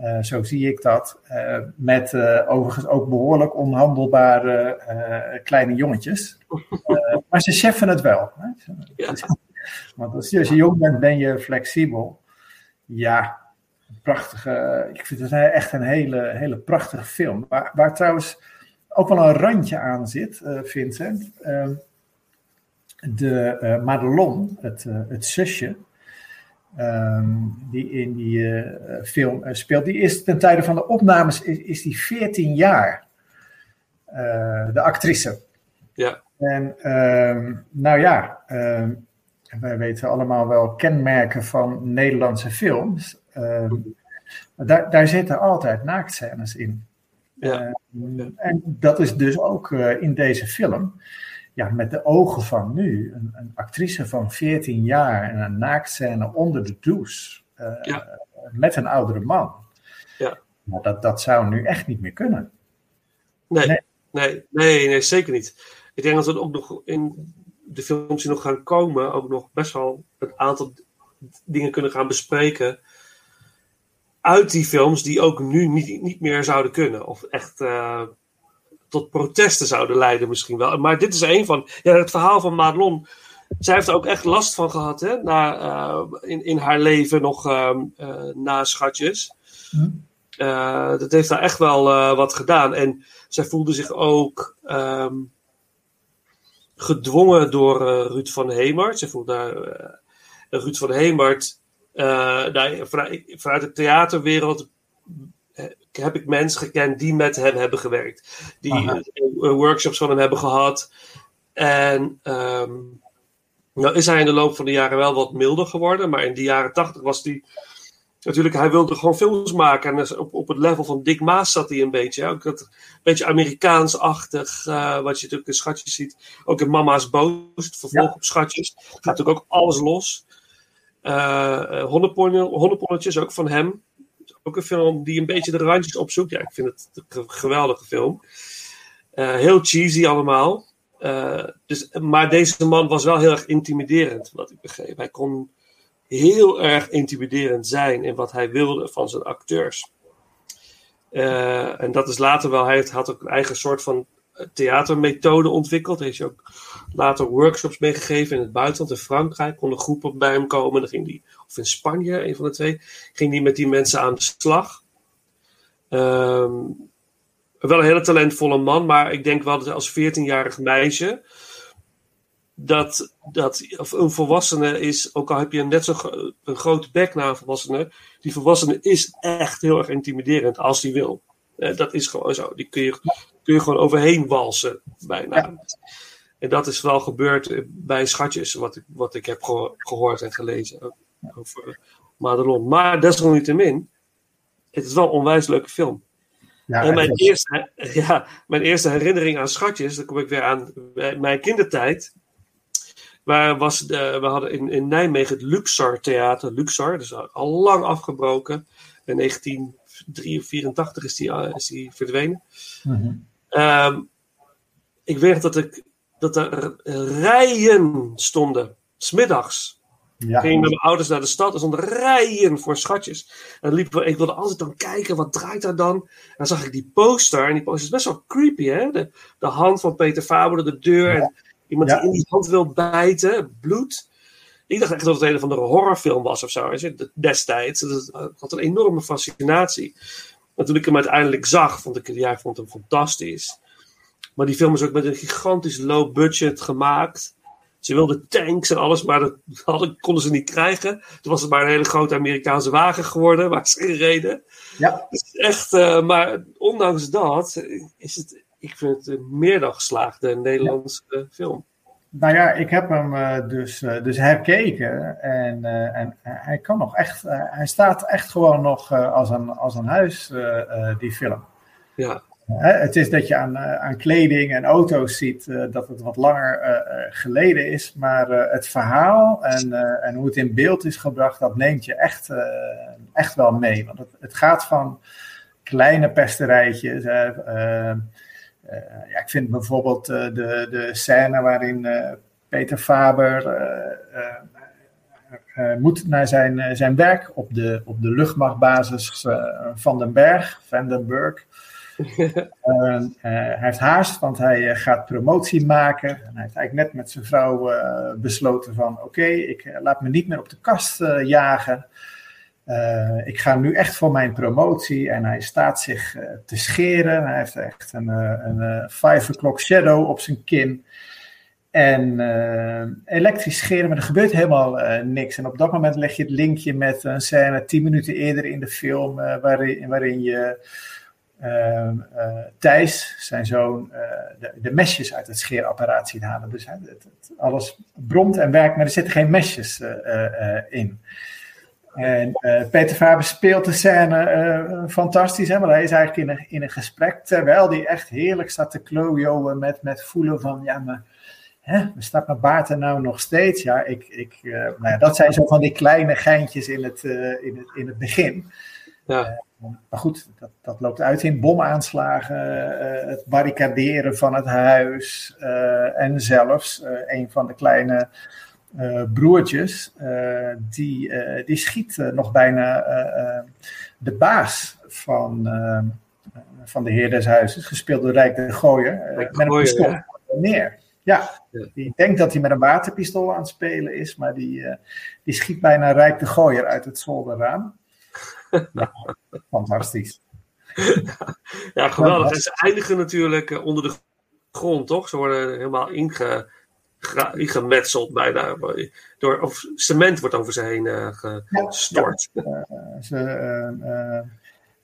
uh, zo zie ik dat. Uh, met uh, overigens ook behoorlijk onhandelbare kleine jongetjes. [laughs] maar ze cheffen het wel. Hè? Ja. [laughs] Want als je, als je jong bent, ben je flexibel. Ja, prachtige. Ik vind het echt een hele, hele prachtige film. Waar, waar trouwens ook wel een randje aan zit, Vincent. Ehm, de Madelon, het, het zusje Um, die in die uh, film uh, speelt. Die is ten tijde van de opnames is, is die 14 jaar. Uh, de actrice. Ja. En um, nou ja, um, wij weten allemaal wel kenmerken van Nederlandse films. daar, daar zitten altijd naaktscènes in. Ja. En dat is dus ook in deze film ja, met de ogen van nu, een, een, actrice van 14 jaar en een naaktscène onder de douche uh, met een oudere man. Ja. Maar dat, dat zou nu echt niet meer kunnen. Nee, nee, nee, nee, nee, zeker niet. Ik denk dat we ook nog in de films die nog gaan komen, ook nog best wel een aantal dingen kunnen gaan bespreken. Uit die films die ook nu niet, niet meer zouden kunnen. Of echt uh, tot protesten zouden leiden misschien wel. Maar dit is een van... Ja, het verhaal van Madelon... Zij heeft er ook echt last van gehad, hè? Na, uh, in, in haar leven nog uh, na schatjes. Hm. dat heeft haar echt wel wat gedaan. En zij voelde zich ook um, gedwongen door Ruud van Hemert. Ze voelde Ruud van Hemert... vanuit, vanuit de theaterwereld heb ik mensen gekend die met hem hebben gewerkt. Die Aha. workshops van hem hebben gehad. En um, nou is hij in de loop van de jaren wel wat milder geworden. Maar in de jaren tachtig was hij... Natuurlijk, hij wilde gewoon films maken. En dus op, op het level van Dick Maas zat hij een beetje. Ook dat een beetje Amerikaans-achtig. Uh, wat je natuurlijk in Schatjes ziet. Ook in Mama's Boos. Het vervolg ja. op Schatjes. Gaat natuurlijk ook alles los. Uh, Honneponnetjes ook van hem ook een film die een beetje de randjes opzoekt. Ja, ik vind het een geweldige film. Uh, heel cheesy allemaal. Uh, dus, maar deze man was wel heel erg intimiderend, wat ik begreep. Hij kon heel erg intimiderend zijn in wat hij wilde van zijn acteurs. Uh, en dat is later wel, hij had ook een eigen soort van theatermethode ontwikkeld. Hij heeft ook later workshops meegegeven in het buitenland, in Frankrijk. Konden groepen bij hem komen. Dan ging die, of in Spanje, een van de twee, ging die met die mensen aan de slag. Um, wel een hele talentvolle man, maar ik denk wel dat als 14-jarig meisje. Dat, dat of een volwassene is, ook al heb je net zo'n een grote bek naar een volwassene, die volwassene is echt heel erg intimiderend als die wil. Uh, dat is gewoon zo. Die kun je, kun je gewoon overheen walsen, bijna. Ja. En dat is wel gebeurd bij Schatjes, wat ik, wat ik heb geho gehoord en gelezen over Madelon. Maar desalniettemin, het is wel een onwijs leuke film. Ja, en mijn, eerste, [laughs] ja, mijn eerste herinnering aan Schatjes, dan kom ik weer aan mijn kindertijd. Waar was de, we hadden in, in Nijmegen het Luxor Theater. Luxor, dus al lang afgebroken. In 1984 is die, is die verdwenen. Mm -hmm. um, ik weet dat, ik, dat er rijen stonden, smiddags, Ja. ging met mijn ouders naar de stad. Er stonden rijen voor schatjes. En liepen we, ik wilde altijd dan kijken, wat draait daar dan? En dan zag ik die poster. En die poster is best wel creepy, hè? De, de hand van Peter Faber, de deur. En iemand Ja. die in die hand wil bijten. Bloed. Ik dacht echt dat het een of andere horrorfilm was of zo. Destijds. Dat had een enorme fascinatie. En toen ik hem uiteindelijk zag, vond ik, ja, ik vond hem fantastisch. Maar die film is ook met een gigantisch low budget gemaakt. Ze wilden tanks en alles, maar dat hadden, konden ze niet krijgen. Toen was het maar een hele grote Amerikaanse wagen geworden, waar ze in reden. Ja. Dus echt, eh, maar ondanks dat is het, ik vind het een meer dan geslaagde Nederlandse eh, film. Nou ja, ik heb hem eh, dus, eh, dus herkeken en, en hij kan nog echt, hij staat echt gewoon nog als, een, als een huis, die film. Ja. Het is dat je aan, eh, aan kleding en auto's ziet eh, dat het wat langer eh, geleden is, maar het verhaal en, en hoe het in beeld is gebracht, dat neemt je echt, echt wel mee. Want het, gaat van kleine pesterijtjes. ja, ik vind bijvoorbeeld de, de scène waarin Peter Faber moet naar zijn, zijn werk op de, op de luchtmachtbasis van den Berg, Vandenberg. En, eh, hij heeft haast, want hij eh, gaat promotie maken. En hij heeft eigenlijk net met zijn vrouw eh, besloten van... oké, ik laat me niet meer op de kast jagen. Ik ga nu echt voor mijn promotie. En hij staat zich te scheren. Hij heeft echt een, five o'clock shadow op zijn kin. En elektrisch scheren, maar er gebeurt helemaal niks. En op dat moment leg je het linkje met een scène tien minuten eerder in de film... waarin, waarin je Thijs, zijn zoon, eh, de, de mesjes uit het scheerapparaat ziet halen. Dus het, het- alles bromt en werkt, maar er zitten geen mesjes eh, eh, eh, in. En eh, Peter Faber speelt de scène eh, fantastisch, hè, want hij is eigenlijk in een, in een gesprek, terwijl hij echt heerlijk staat te klojoen met, met voelen van, ja, maar hè, staat mijn baard er nou nog steeds? Ja, ik, ik, eh, nou ja, dat zijn zo van die kleine geintjes in het, eh, in het, in het begin. Ja. Maar goed, dat, dat loopt uit in bomaanslagen, eh, het barricaderen van het huis eh, en zelfs eh, een van de kleine broertjes, die, die schiet nog bijna de baas van, van de heer des huizes, gespeeld door Rijk de Gooier, met een Gooier, pistool ja. neer. Ja, die denkt dat hij met een waterpistool aan het spelen is, maar die, die schiet bijna Rijk de Gooier uit het zolderraam. Ja, fantastisch. Ja, geweldig. En ze eindigen natuurlijk eh, onder de grond, toch? Ze worden helemaal inge, ingemetseld bijna. Door, of cement wordt over ze heen eh, gestort. Ja, eh, ze,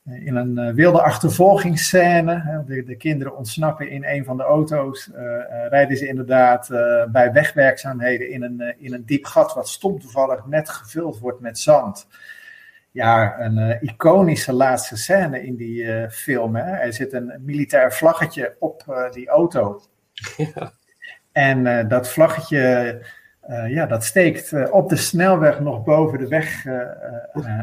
in een wilde achtervolgingsscène, de, de kinderen ontsnappen in een van de auto's, rijden ze inderdaad bij wegwerkzaamheden in een, in een diep gat wat stom toevallig net gevuld wordt met zand. Ja, een eh, iconische laatste scène in die eh, film. Hè. Er zit een militair vlaggetje op eh, die auto. En eh, dat vlaggetje, ja, dat steekt op de snelweg nog boven de weg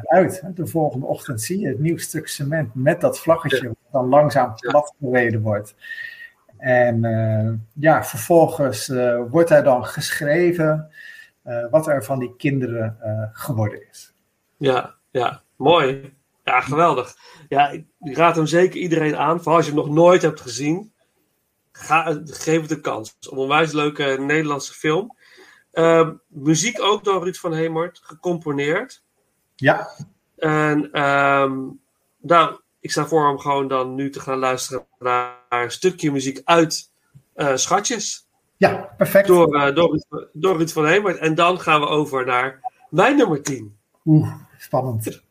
uit. De volgende ochtend zie je het nieuw stuk cement met dat vlaggetje, wat dan langzaam plat gereden wordt. En ja, vervolgens wordt er dan geschreven wat er van die kinderen geworden is. Ja, ja, mooi. Ja, geweldig. Ja, ik raad hem zeker iedereen aan. Vooral als je hem nog nooit hebt gezien. Ga, geef het een kans. Een onwijs leuke Nederlandse film. Ehm, muziek ook door Ruud van Hemert, gecomponeerd. Ja. En ehm, nou, ik sta voor om gewoon dan nu te gaan luisteren naar een stukje muziek uit eh, Schatjes. Ja, perfect. Door, eh, door, door Ruud van Hemert. En dan gaan we over naar mijn nummer 10. Oeh, spannend.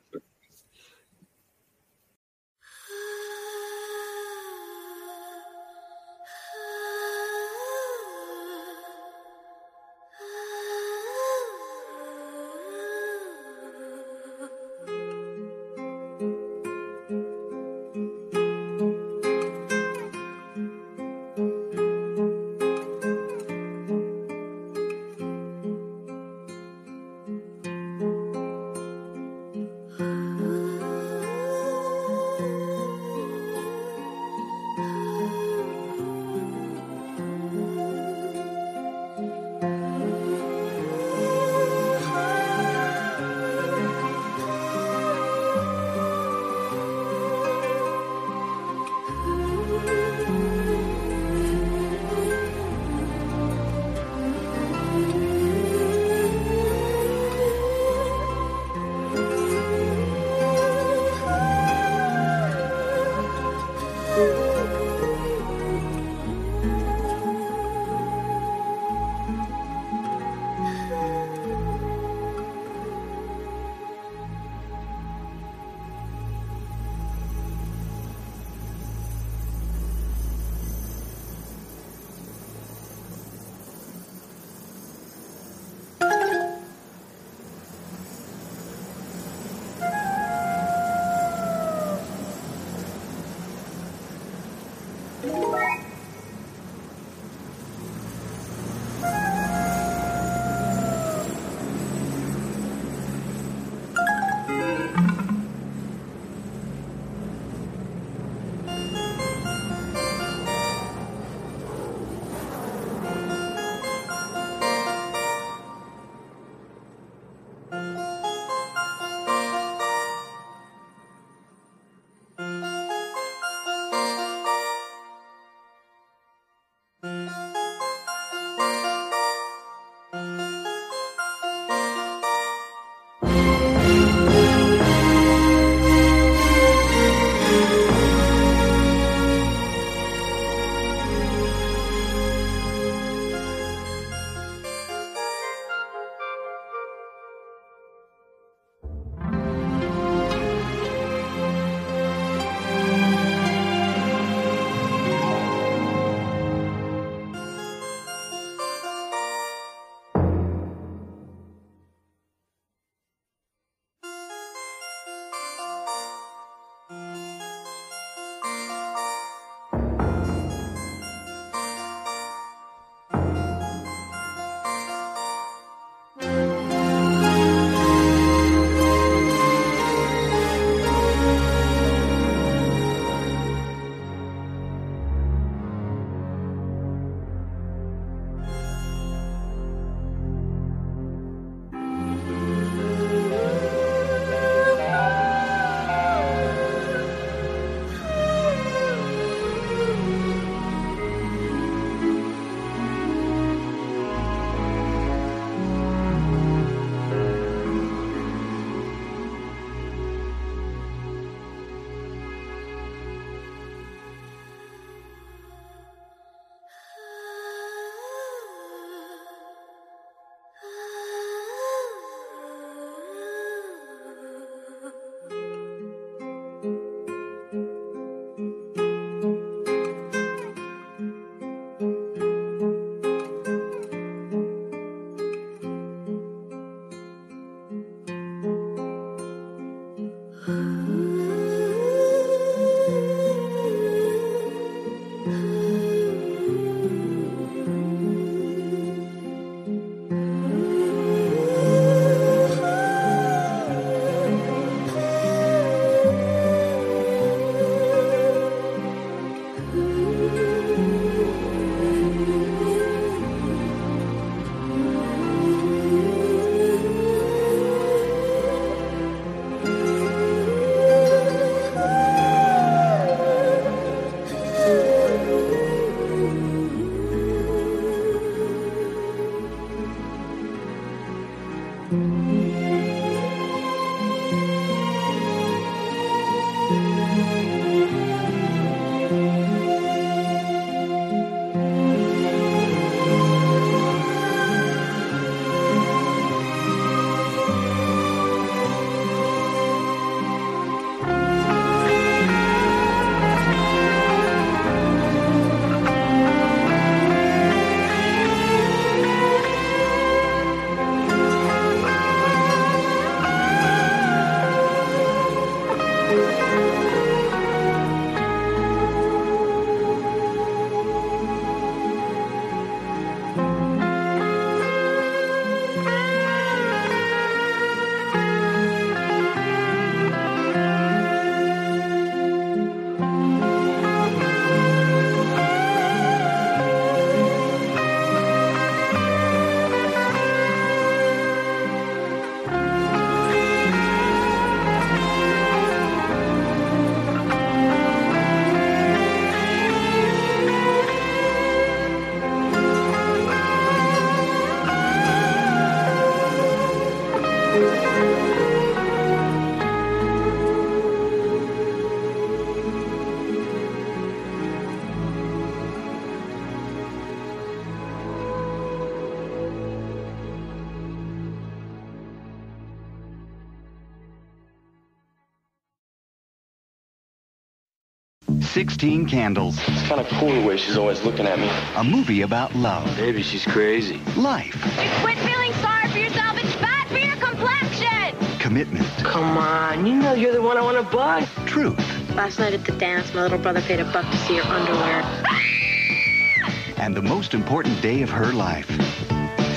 16 Candles. It's kind of cool the way she's always looking at me. A movie about love. Baby, she's crazy. Life. You quit feeling sorry for yourself. It's bad for your complexion. Commitment. Come on, you know you're the one I want to bug. Truth. Last night at the dance, my little brother paid a buck to see your underwear. [laughs] and the most important day of her life.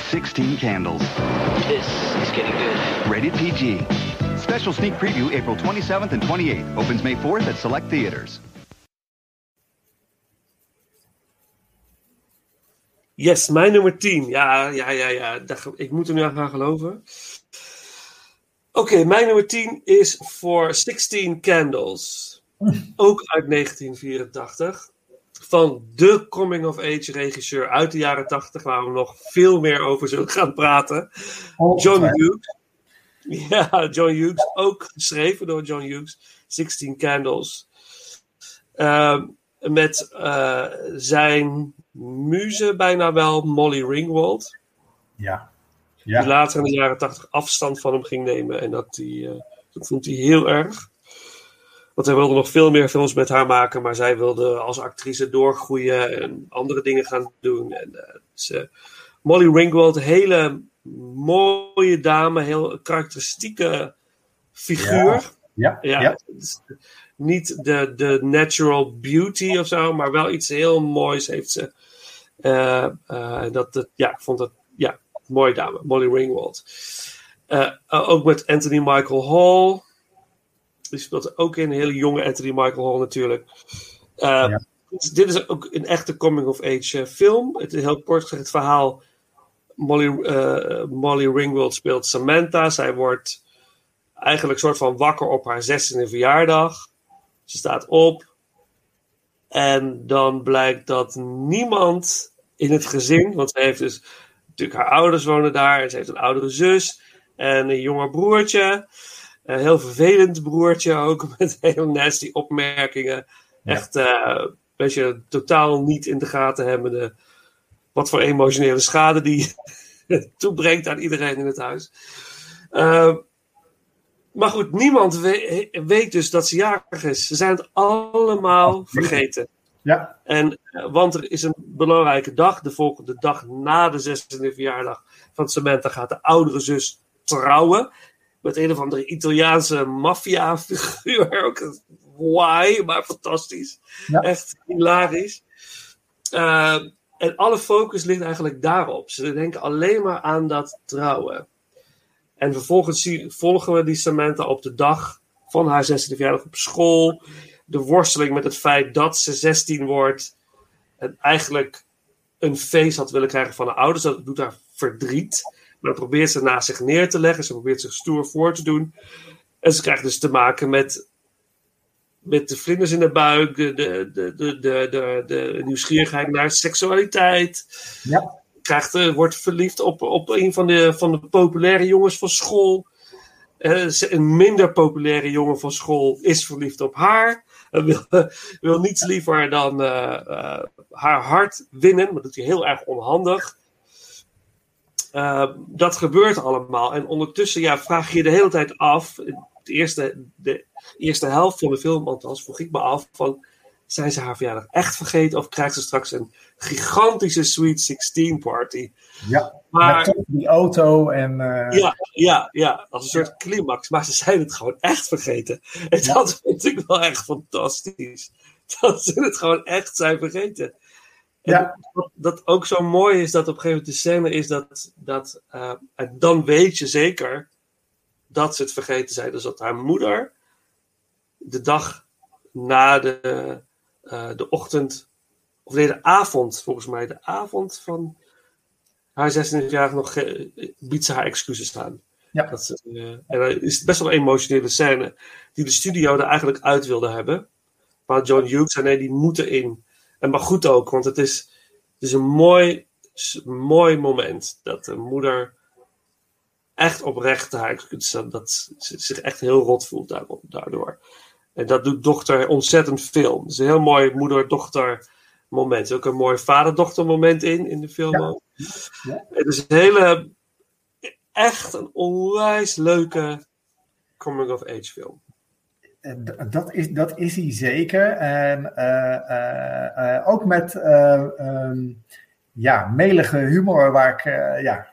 16 Candles. This is getting good. Rated PG. Special sneak preview April 27th and 28th. Opens May 4th at select theaters. Yes, mijn nummer 10. Ja, ja, ja, ja. Daar- Ik moet er nu aan gaan geloven. Oké, mijn nummer 10 is voor 16 Candles. [laughs] Ook uit 1984. Van de coming-of-age regisseur uit de jaren 80, waar we nog veel meer over zullen gaan praten. John Hughes. Ja, John Hughes. Ook geschreven door John Hughes. 16 Candles. Ehm, met eh, zijn muze bijna wel, Molly Ringwald. Ja. Die later in de jaren 80 afstand van hem ging nemen. En dat, die, eh, dat vond hij heel erg. Want hij wilde nog veel meer films met haar maken. Maar zij wilde als actrice doorgroeien en andere dingen gaan doen. En, eh, dus, Molly Ringwald, hele mooie dame. Heel karakteristieke figuur. Ja, ja, Niet de, de natural beauty of zo, maar wel iets heel moois heeft ze. Eh, eh, dat, dat, ja, ik vond het ja, mooie dame, Molly Ringwald. Eh, ook met Anthony Michael Hall. Die speelt er ook in, een hele jonge Anthony Michael Hall natuurlijk. Eh, dit- is ook een echte coming-of-age film. Het is heel kort gezegd het verhaal. Molly, Molly Ringwald speelt Samantha. Zij wordt eigenlijk soort van wakker op haar 16e verjaardag. Ze staat op. En dan blijkt dat niemand in het gezin, want ze heeft dus natuurlijk haar ouders wonen daar en ze heeft een oudere zus en een jonger broertje. Een heel vervelend broertje ook [laughs] met heel nasty opmerkingen. Echt een beetje totaal niet in de gaten hebbende wat voor emotionele schade die [laughs] toebrengt aan iedereen in het huis. Eh, maar goed, niemand we- weet dus dat ze jarig is. Ze zijn het allemaal vergeten. Ja. En, eh, want er is een belangrijke dag, de volgende dag na de 16e verjaardag van Samantha gaat de oudere zus trouwen. Met een of andere Italiaanse maffia-figuur. [laughs] Ook why, maar fantastisch. Echt hilarisch. Eh, en alle focus ligt eigenlijk daarop. Ze denken alleen maar aan dat trouwen. En vervolgens volgen we die Samantha op de dag van haar 16e verjaardag op school. De worsteling met het feit dat ze 16 wordt. En eigenlijk een feest had willen krijgen van haar ouders. Dat doet haar verdriet. Maar dat probeert ze naast zich neer te leggen. Ze probeert zich stoer voor te doen. En ze krijgt dus te maken met, met de vlinders in de buik. De, de, de, de, de, de nieuwsgierigheid naar seksualiteit. Ja. Krijgt, eh, wordt verliefd op, op een van de, van de populaire jongens van school. Eh, een minder populaire jongen van school is verliefd op haar. En wil, [laughs] wil niets liever dan eh, haar hart winnen. Maar dat doet hij heel erg onhandig. Dat gebeurt allemaal. En ondertussen ja, vraag je je de hele tijd af. De eerste, de eerste helft van de film, althans, vroeg ik me af. Van, zijn ze haar verjaardag echt vergeten? Of krijgt ze straks een gigantische Sweet 16 party? Ja, Maar- met die auto en... eh, Ja, ja, ja, als een soort climax. Maar ze zijn het gewoon echt vergeten. En dat vind ik wel echt fantastisch. Dat ze het gewoon echt zijn vergeten. En Ja. dat ook zo mooi is dat op een gegeven moment de scène is dat, dat eh, en dan weet je zeker dat ze het vergeten zijn. Dus dat haar moeder de dag na de, eh, de ochtend, of nee, de avond, volgens mij, de avond van haar 26-jarige nog ge- biedt ze haar excuses aan. Ja. Dat ze, eh, en dan is best wel een emotionele scène die de studio er eigenlijk uit wilde hebben. Maar John Hughes zei nee, die moeten in. En maar goed ook, want het is, het is een mooi, mooi moment dat de moeder echt oprecht haar excuses aan, dat ze zich echt heel rot voelt daardoor. En dat doet dochter ontzettend veel. Het is een heel mooi moeder-dochter moment. Er is ook een mooi vader-dochter moment in, in de film. ook. Het is een hele, echt een onwijs leuke coming-of-age film. Eh, Dat is, dat is hij zeker. En eh, eh, ook met eh, ehm, ja, melige humor, waar ik, ja,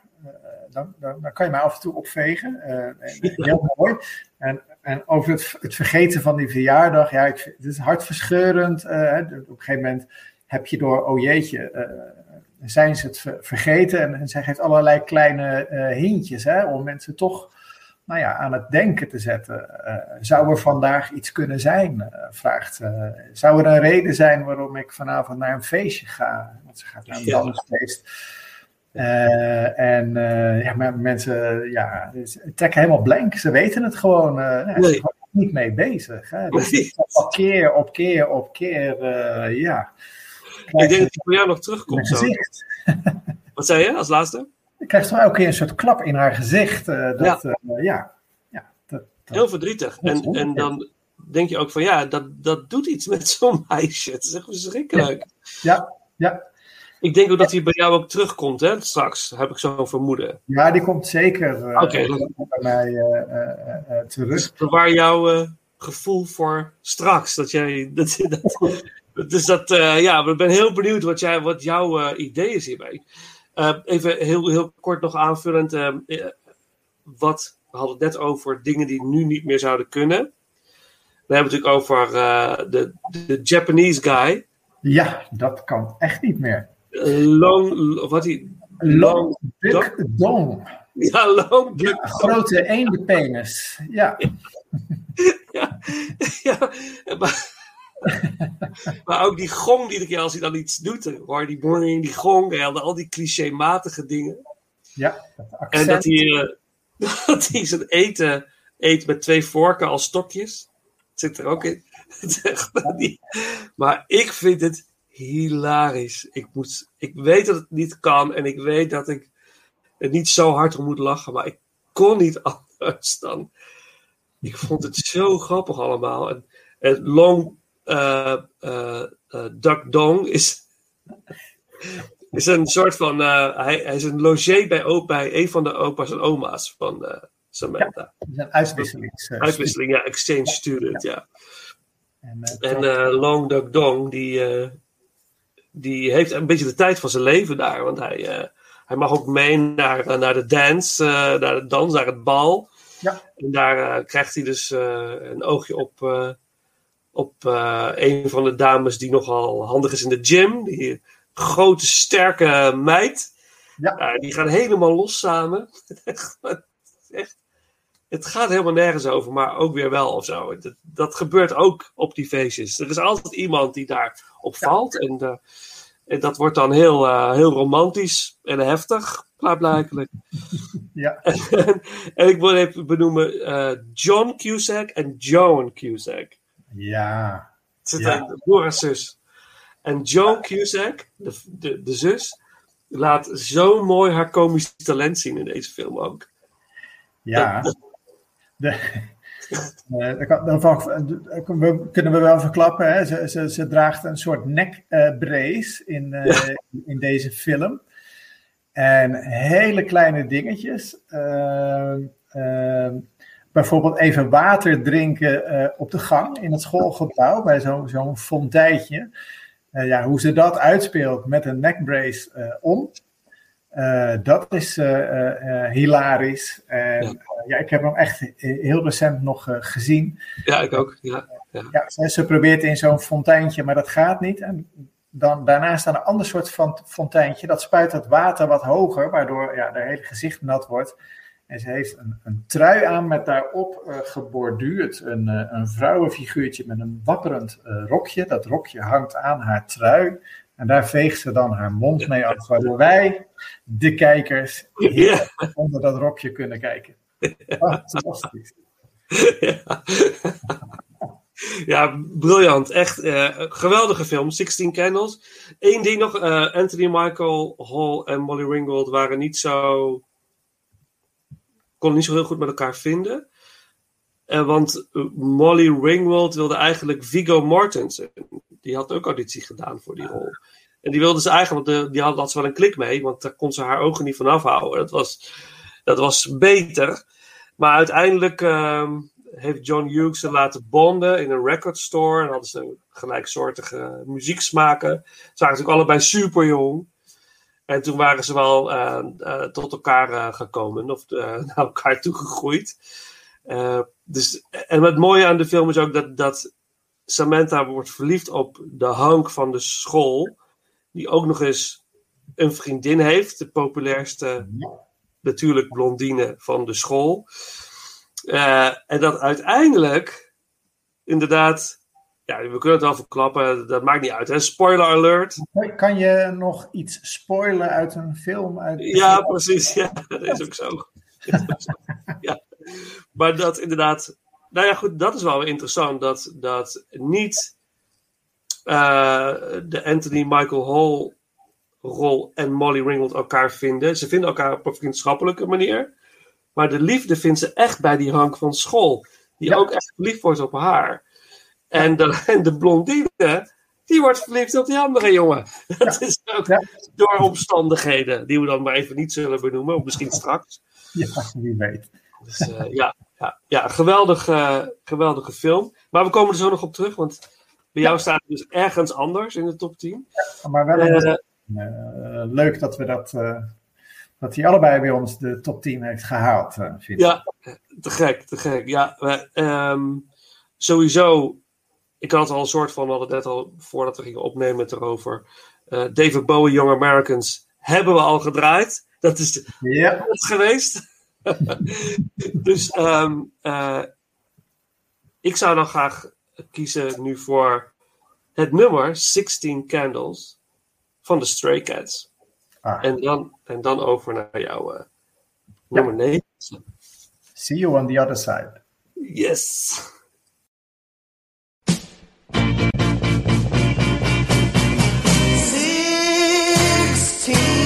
dan, dan, dan kan je mij af en toe opvegen. En, heel [laughs] mooi. En, en over het, het vergeten van die verjaardag, ja, ik, het is hartverscheurend. hè. op een gegeven moment heb je door, oh jeetje, eh, zijn ze het ver- vergeten? En, en zij geeft allerlei kleine eh, hintjes hè, om mensen toch nou ja, aan het denken te zetten. Eh, zou er vandaag iets kunnen zijn? vraagt. eh, zou er een reden zijn waarom ik vanavond naar een feestje ga? Want ze gaat naar een dansfeest. Eh, en ja, mensen ja, ze trekken helemaal blank. Ze weten het gewoon. Ze zijn er niet mee bezig. Hè? Dus Nee. op keer op keer op keer, ja. Ik denk dat hij voor jou nog terugkomt. Zo. [laughs] Wat zei je als laatste? Ik krijg toch elke keer een soort klap in haar gezicht. eh, dat, Ja. ja. ja, ja dat, dat- Heel verdrietig. En, en dan denk je ook van ja, dat, dat doet iets met [laughs] zo'n meisje. Het is echt verschrikkelijk. Ja, ja. Ik denk ook dat hij bij jou ook terugkomt, hè, straks. Heb ik zo'n vermoeden. Ja, die komt zeker eh, Oké, dat- bij mij eh, eh, eh, eh, terug. Bewaar jouw eh, gevoel voor straks. Dat jij, [laughs] dat, dat, dus dat, eh, ja, ik ben heel benieuwd wat, jij, wat jouw eh, idee is hierbij. Eh, even heel, heel kort nog aanvullend. eh, eh, wat, we hadden het net over dingen die nu niet meer zouden kunnen. We hebben het natuurlijk over de, de Japanese guy. Ja, dat kan echt niet meer. Long, wat die, Long Duck Dong. Ja, Long Duck Ja, grote eendenpenis. Ja. [laughs] ja, ja, maar, maar ook die gong die keer als hij dan iets doet, hoor die boring, die gong al die clichématige dingen. Ja, dat En dat hij, eh, [laughs] dat hij zijn eten eet met twee vorken als stokjes. Dat zit er ook in. [laughs] Het maar ik vind het hilarisch. Ik, moet, ik weet dat het niet kan en ik weet dat ik er niet zo hard om moet lachen, maar ik kon niet [laughs] anders dan. Ik vond het zo grappig allemaal. En, en Long Duck Dong is, is een soort van. eh, hij, hij is een logé bij, bij een van de opa's en oma's van eh, Samantha. Een uitwisselings. eh, Uitwisseling, ja, exchange student, ja. En, eh, En eh, Long Duck Dong, die, eh, die heeft een beetje de tijd van zijn leven daar. Want hij, eh, hij mag ook mee naar, eh, naar de dance, eh, naar de dans, naar het bal. Ja. En daar eh, krijgt hij dus eh, een oogje op, eh, op eh, een van de dames die nogal handig is in de gym. Die grote, sterke meid. Ja. Die gaan helemaal los samen. [laughs] echt, het gaat helemaal nergens over, maar ook weer wel of zo. Dat, dat gebeurt ook op die feestjes. Er is altijd iemand die daar opvalt. En, eh, en dat wordt dan heel, eh, heel romantisch en heftig, klaarblijkelijk. Ja. [laughs] en, en ik wil even benoemen John Cusack en Joan Cusack. Ja. Het zit Ja. zus. En Joan Cusack, de, de, de zus, laat zo mooi haar komisch talent zien in deze film ook. Ja. [laughs] De, eh, dat daarvan eh, we- kunnen we wel verklappen. Hè? Ze, ze, ze draagt een soort nekbrace in, eh, in deze film. En hele kleine dingetjes. Bijvoorbeeld even water drinken eh, op de gang in het schoolgebouw bij zo'n zo'n fonteintje. Eh, ja, hoe ze dat uitspeelt met een neckbrace eh, om. Dat is hilarisch. En, ja, ik heb hem echt he- heel recent nog gezien. Ja, ik ook. Ja, ja. Ja, ze, ze probeert in zo'n fonteintje, maar dat gaat niet. En dan, daarna staat een ander soort van fonteintje. Dat spuit het water wat hoger, waardoor ja, haar hele gezicht nat wordt. En ze heeft een, een trui aan met daarop eh, geborduurd een, eh, een vrouwenfiguurtje met een wapperend eh, rokje. Dat rokje hangt aan haar trui. En daar veegt ze dan haar mond mee af, waardoor wij, de kijkers, heel onder dat rokje kunnen kijken. [laughs] Fantastisch. Ja, briljant. Echt eh, geweldige film. 16 Candles. Eén ding nog. Anthony Michael Hall en Molly Ringwald waren niet zo... konden niet zo heel goed met elkaar vinden. Eh, want eh, Molly Ringwald wilde eigenlijk Viggo Mortensen. Die had ook auditie gedaan voor die rol. En die wilde ze eigenlijk, want die had, had wel een klik mee, want daar kon ze haar ogen niet van afhouden. Dat was, dat was beter. Maar uiteindelijk ehm, heeft John Hughes ze laten bonden in een record store. En hadden ze gelijksoortige muzieksmaken. Ze waren natuurlijk allebei super jong. En toen waren ze wel eh, eh, tot elkaar eh, gekomen, of [laughs] naar elkaar toegegroeid. Dus, en het mooie aan de film is ook dat, dat Samantha wordt verliefd op de Hank van de school. Die ook nog eens een vriendin heeft. De populairste, natuurlijk blondine van de school. En dat uiteindelijk, inderdaad, ja, we kunnen het wel verklappen, dat maakt niet uit. Hè? Spoiler alert. Kan je nog iets spoilen uit een film? Uit Ja, precies. Ja, dat is ook zo. [laughs] Ja. Maar dat inderdaad. Nou ja, goed, dat is wel interessant. Dat, dat niet eh, de Anthony Michael Hall rol en Molly Ringwald elkaar vinden. Ze vinden elkaar op een vriendschappelijke manier. Maar de liefde vindt ze echt bij die Hank van school. Die ook echt verliefd wordt op haar. En de, en de blondine, die wordt verliefd op die andere jongen. [laughs] Dat is ook door omstandigheden, die we dan maar even niet zullen benoemen, of misschien straks. Ja, wie weet. Dus, eh, ja, ja, ja geweldige, geweldige film. Maar we komen er zo nog op terug, want bij jou staat het dus ergens anders in de top 10. Maar wel Eh, een- eh, leuk dat we dat, eh, dat hij allebei bij ons de top 10 heeft gehaald, eh, vind ik. Ja, te gek, te gek. Ja, we, ehm, sowieso. Ik had al een soort van, we hadden het net al voordat we gingen opnemen het erover. Eh, David Bowie, Young Americans, hebben we al gedraaid. Dat is ja. [laughs] geweest. [laughs] dus ehm, eh, ik zou dan graag kiezen nu voor het nummer 16 Candles van de Stray Cats. Ah. En, dan, en dan over naar jouw eh, nummer 9. See you on the other side. Yes. 15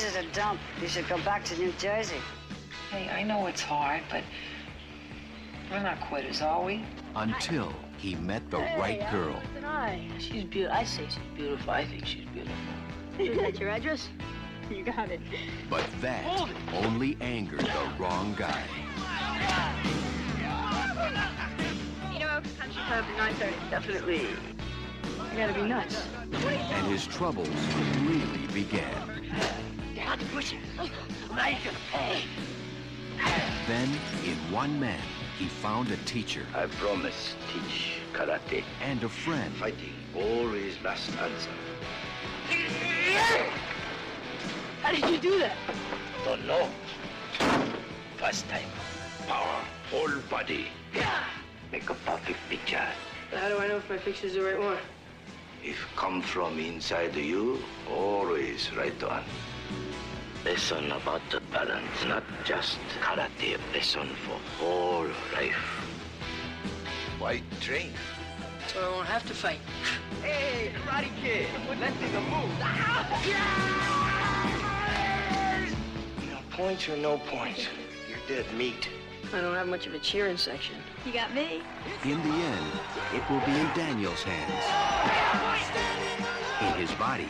This is a dump. You should go back to New Jersey. Hey, I know it's hard, but we're not quitters, are we? Until he met the right girl. And I. She's beautiful. I say she's beautiful. I think she's beautiful. Is that your address? [laughs] You got it. But that only angered the wrong guy. You know, Oaks Country Club at 9.30. Definitely. You gotta be nuts. And his troubles really began. Dad, push it. I'm not even gonna pay. Then, in one man, he found a teacher. I promise teach karate. And a friend. Fighting always last answer. How did you do that? Don't know. First time. Power. Whole body. Yeah. Make a perfect picture. How do I know if my picture's the right one? If come from inside you, always right on. Lesson about the balance, not just karate. Lesson for whole life. Why train? So I won't have to fight. Hey, Karate Kid, let's see the move. No points or no points? You're dead meat. I don't have much of a cheering section. You got me. In the end, it will be in Daniel's hands. In his body.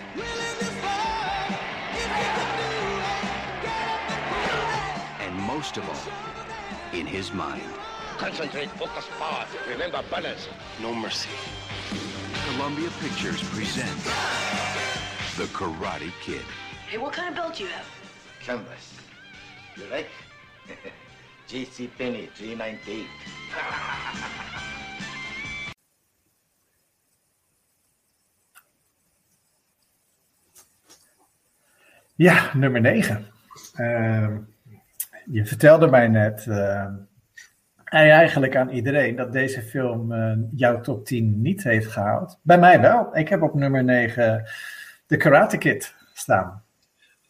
Most of all, in his mind. Concentrate, focus, power. Remember balance. No mercy. Columbia Pictures presents The Karate Kid. Hey, what kind of belt do you have? Canvas. You like? [laughs] JC Penney, 398. [laughs] Ja, nummer 9. Je vertelde mij net, en eigenlijk aan iedereen, dat deze film eh, jouw top 10 niet heeft gehaald. Bij mij wel. Ik heb op nummer 9 The Karate Kid staan.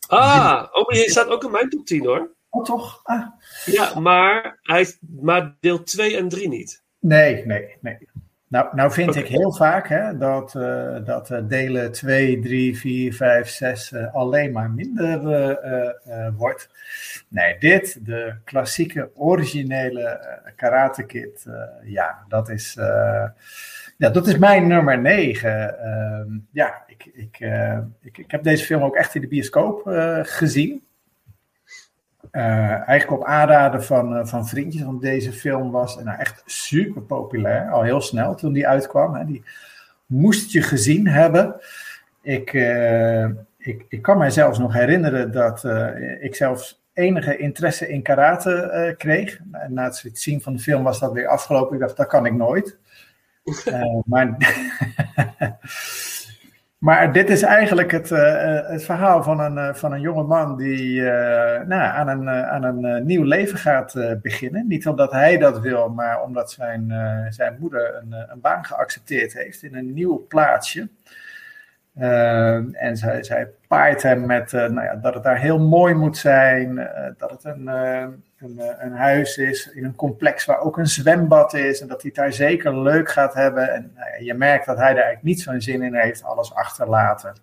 Ah, oh, je staat ook in mijn top 10 hoor. Oh, toch? Ah. Ja, maar, hij, maar deel 2 en 3 niet. Nee, nee, nee. Nou, nou vind ik heel vaak hè, dat, eh, dat eh, delen 2, 3, 4, 5, 6 uh, alleen maar minder eh, wordt. Nee, dit, de klassieke, originele Karate Kid, ja, dat is, ja, dat is mijn nummer 9. Ehm, ja, ik, ik, ik, ik heb deze film ook echt in de bioscoop gezien. Eh, eigenlijk op aanraden van, eh, van vriendjes, want deze film was nou, echt super populair, al heel snel toen die uitkwam. Hè. Die moest je gezien hebben. Ik, eh, ik, ik kan mij zelfs nog herinneren dat eh, ik zelfs enige interesse in karate eh, kreeg. Na het zien van de film was dat weer afgelopen. Ik dacht, dat kan ik nooit. [laughs] Eh, maar, [laughs] maar dit is eigenlijk het, eh, het verhaal van een, eh, van een jonge man die eh, nou, aan een, eh, aan een eh, nieuw leven gaat eh, beginnen. Niet omdat hij dat wil, maar omdat zijn, eh, zijn moeder een, eh, een baan geaccepteerd heeft in een nieuw plaatsje. Eh, en zij, zij paait hem met eh, nou ja, dat het daar heel mooi moet zijn, eh, dat het een, eh, een, eh, een huis is in een complex waar ook een zwembad is en dat hij het daar zeker leuk gaat hebben. En nou je merkt dat hij daar eigenlijk niet zo'n zin in heeft, alles achterlaten.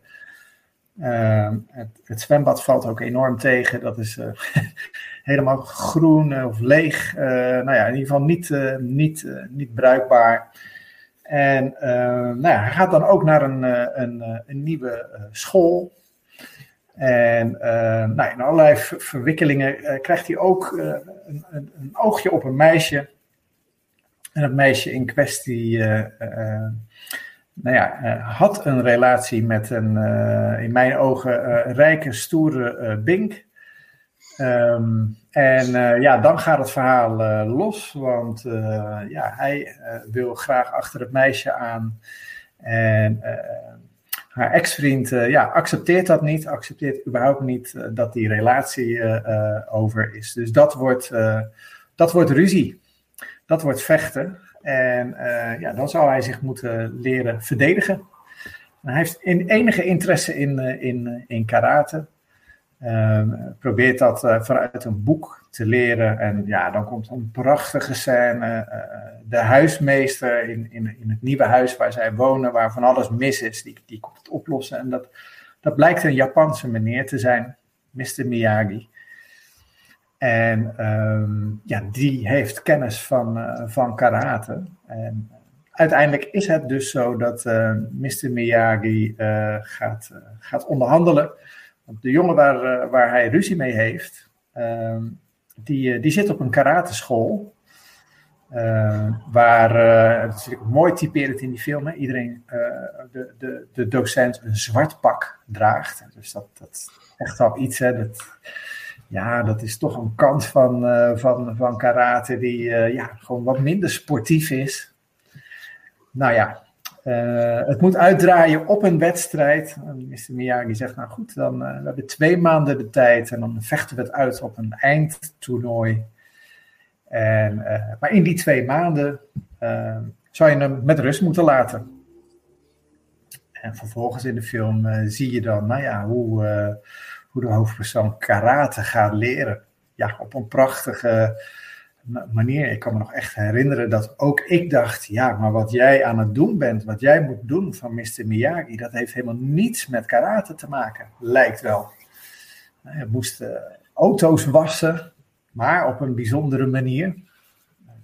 Eh, het, het zwembad valt ook enorm tegen, dat is eh, [laughs] helemaal groen of leeg, eh, nou ja, in ieder geval niet, niet, niet bruikbaar. En nou ja, hij gaat dan ook naar een, een, een nieuwe school. En eh, nou, in allerlei ver- verwikkelingen eh, krijgt hij ook eh, een, een, een oogje op een meisje. En het meisje in kwestie nou ja, had een relatie met een, in mijn ogen, eh, rijke, stoere Bink. Ehm, en ja, dan gaat het verhaal los, want ja, hij wil graag achter het meisje aan. En haar ex-vriend eh, ja, accepteert dat niet, accepteert überhaupt niet eh, dat die relatie eh, over is. Dus dat wordt, dat wordt ruzie, dat wordt vechten. En ja, dan zou hij zich moeten leren verdedigen. En hij heeft in, enige interesse in, in, in karate. Ehm, probeert dat eh, vanuit een boek te leren. En ja, dan komt een prachtige scène. eh, de huismeester in, in, in het nieuwe huis waar zij wonen, waar van alles mis is, die, die komt het oplossen. En dat, dat blijkt een Japanse meneer te zijn, Mr. Miyagi. En ehm, ja, die heeft kennis van, eh, van karate. En uiteindelijk is het dus zo dat eh, Mr. Miyagi eh, gaat, eh, gaat onderhandelen. De jongen waar, eh, waar hij ruzie mee heeft, ehm, die, eh, die zit op een karateschool. eh, waar, eh, is natuurlijk mooi typerend in die film, hè, iedereen, de, de, de docent een zwart pak draagt. Dus dat, dat echt wel iets, hè, dat, ja, dat is toch een kant van, van, van karate die ja, gewoon wat minder sportief is. Nou ja, eh, het moet uitdraaien op een wedstrijd. Mr. Miyagi zegt, nou goed, dan eh, we hebben twee maanden de tijd en dan vechten we het uit op een eindtoernooi. En, eh, maar in die twee maanden zou je hem met rust moeten laten. En vervolgens in de film zie je dan, nou ja, hoe, hoe de hoofdpersoon karate gaat leren. Ja, op een prachtige manier. Ik kan me nog echt herinneren dat ook ik dacht, ja, maar wat jij aan het doen bent, wat jij moet doen van Mr. Miyagi, dat heeft helemaal niets met karate te maken, lijkt wel. Je moest eh, auto's wassen, maar op een bijzondere manier.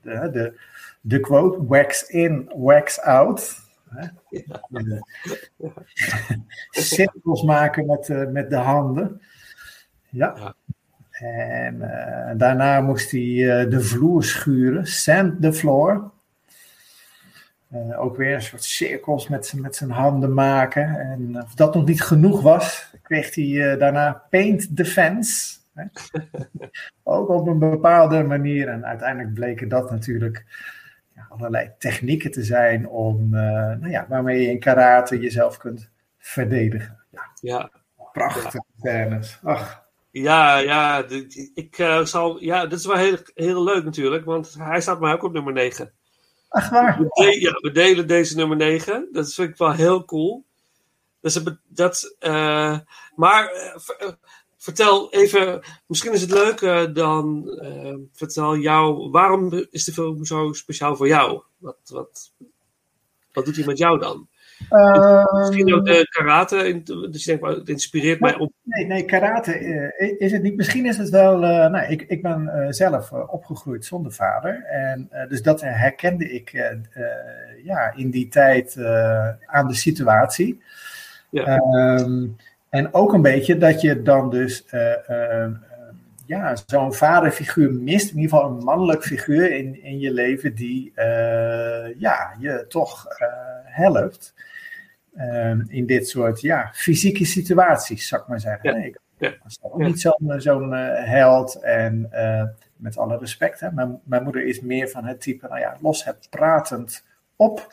De, de, de quote, wax in, wax out. De- [laughs] cirkels maken met, eh, met de handen. Ja. En eh, daarna moest hij eh, de vloer schuren, sand the floor. Eh, ook weer een soort cirkels met, met zijn handen maken. En of dat nog niet genoeg was, kreeg hij daarna paint the fence. Hè? [laughs] ook op een bepaalde manier. En uiteindelijk bleken dat natuurlijk ja, allerlei technieken te zijn om, nou ja, waarmee je in karate jezelf kunt verdedigen. Ja, Ja. prachtige scènes. Ach, Ja, ja, ik eh, zal. Ja, dat is wel heel, heel leuk natuurlijk, want hij staat mij ook op nummer 9. Ach, waar? We, de- ja, we delen deze nummer 9. Dat vind ik wel heel cool. Dus dat, dat, eh, maar eh, ver- vertel even, misschien is het leuk dan, vertel jou, waarom is de film zo speciaal voor jou? Wat, wat, wat doet hij met jou dan? Misschien ook de karate, in- dus je denkt, "Wauw, het inspireert mij om. Nee, nee karate eh, is het niet. Misschien is het wel. eh, nou, ik, ik ben eh, zelf eh, opgegroeid zonder vader. En eh, dus dat herkende ik eh, eh, ja, in die tijd eh, aan de situatie. Ehm, en ook een beetje dat je dan dus eh, eh, ja, zo'n vaderfiguur mist. In ieder geval een mannelijk figuur in, in je leven die eh, ja, je toch eh, helpt. Ehm, in dit soort ja, fysieke situaties, zou ik maar zeggen. Nee, ik was ook niet zo'n zo'n eh, held. En eh, met alle respect, hè, mijn, mijn moeder is meer van het type, nou ja, los het pratend op.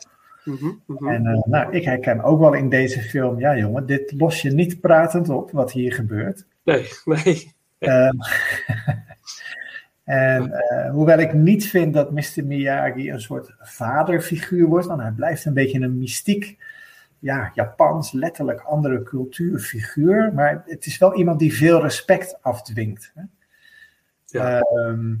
En eh, nou, ik herken ook wel in deze film, ja jongen, dit los je niet pratend op, wat hier gebeurt. Nee, [laughs] nee. Ehm, [laughs] en eh, hoewel ik niet vind dat Mr. Miyagi een soort vaderfiguur wordt, want hij blijft een beetje een mystiek, ja, Japans, letterlijk andere cultuurfiguur. Maar het is wel iemand die veel respect afdwingt. Hè? Ehm,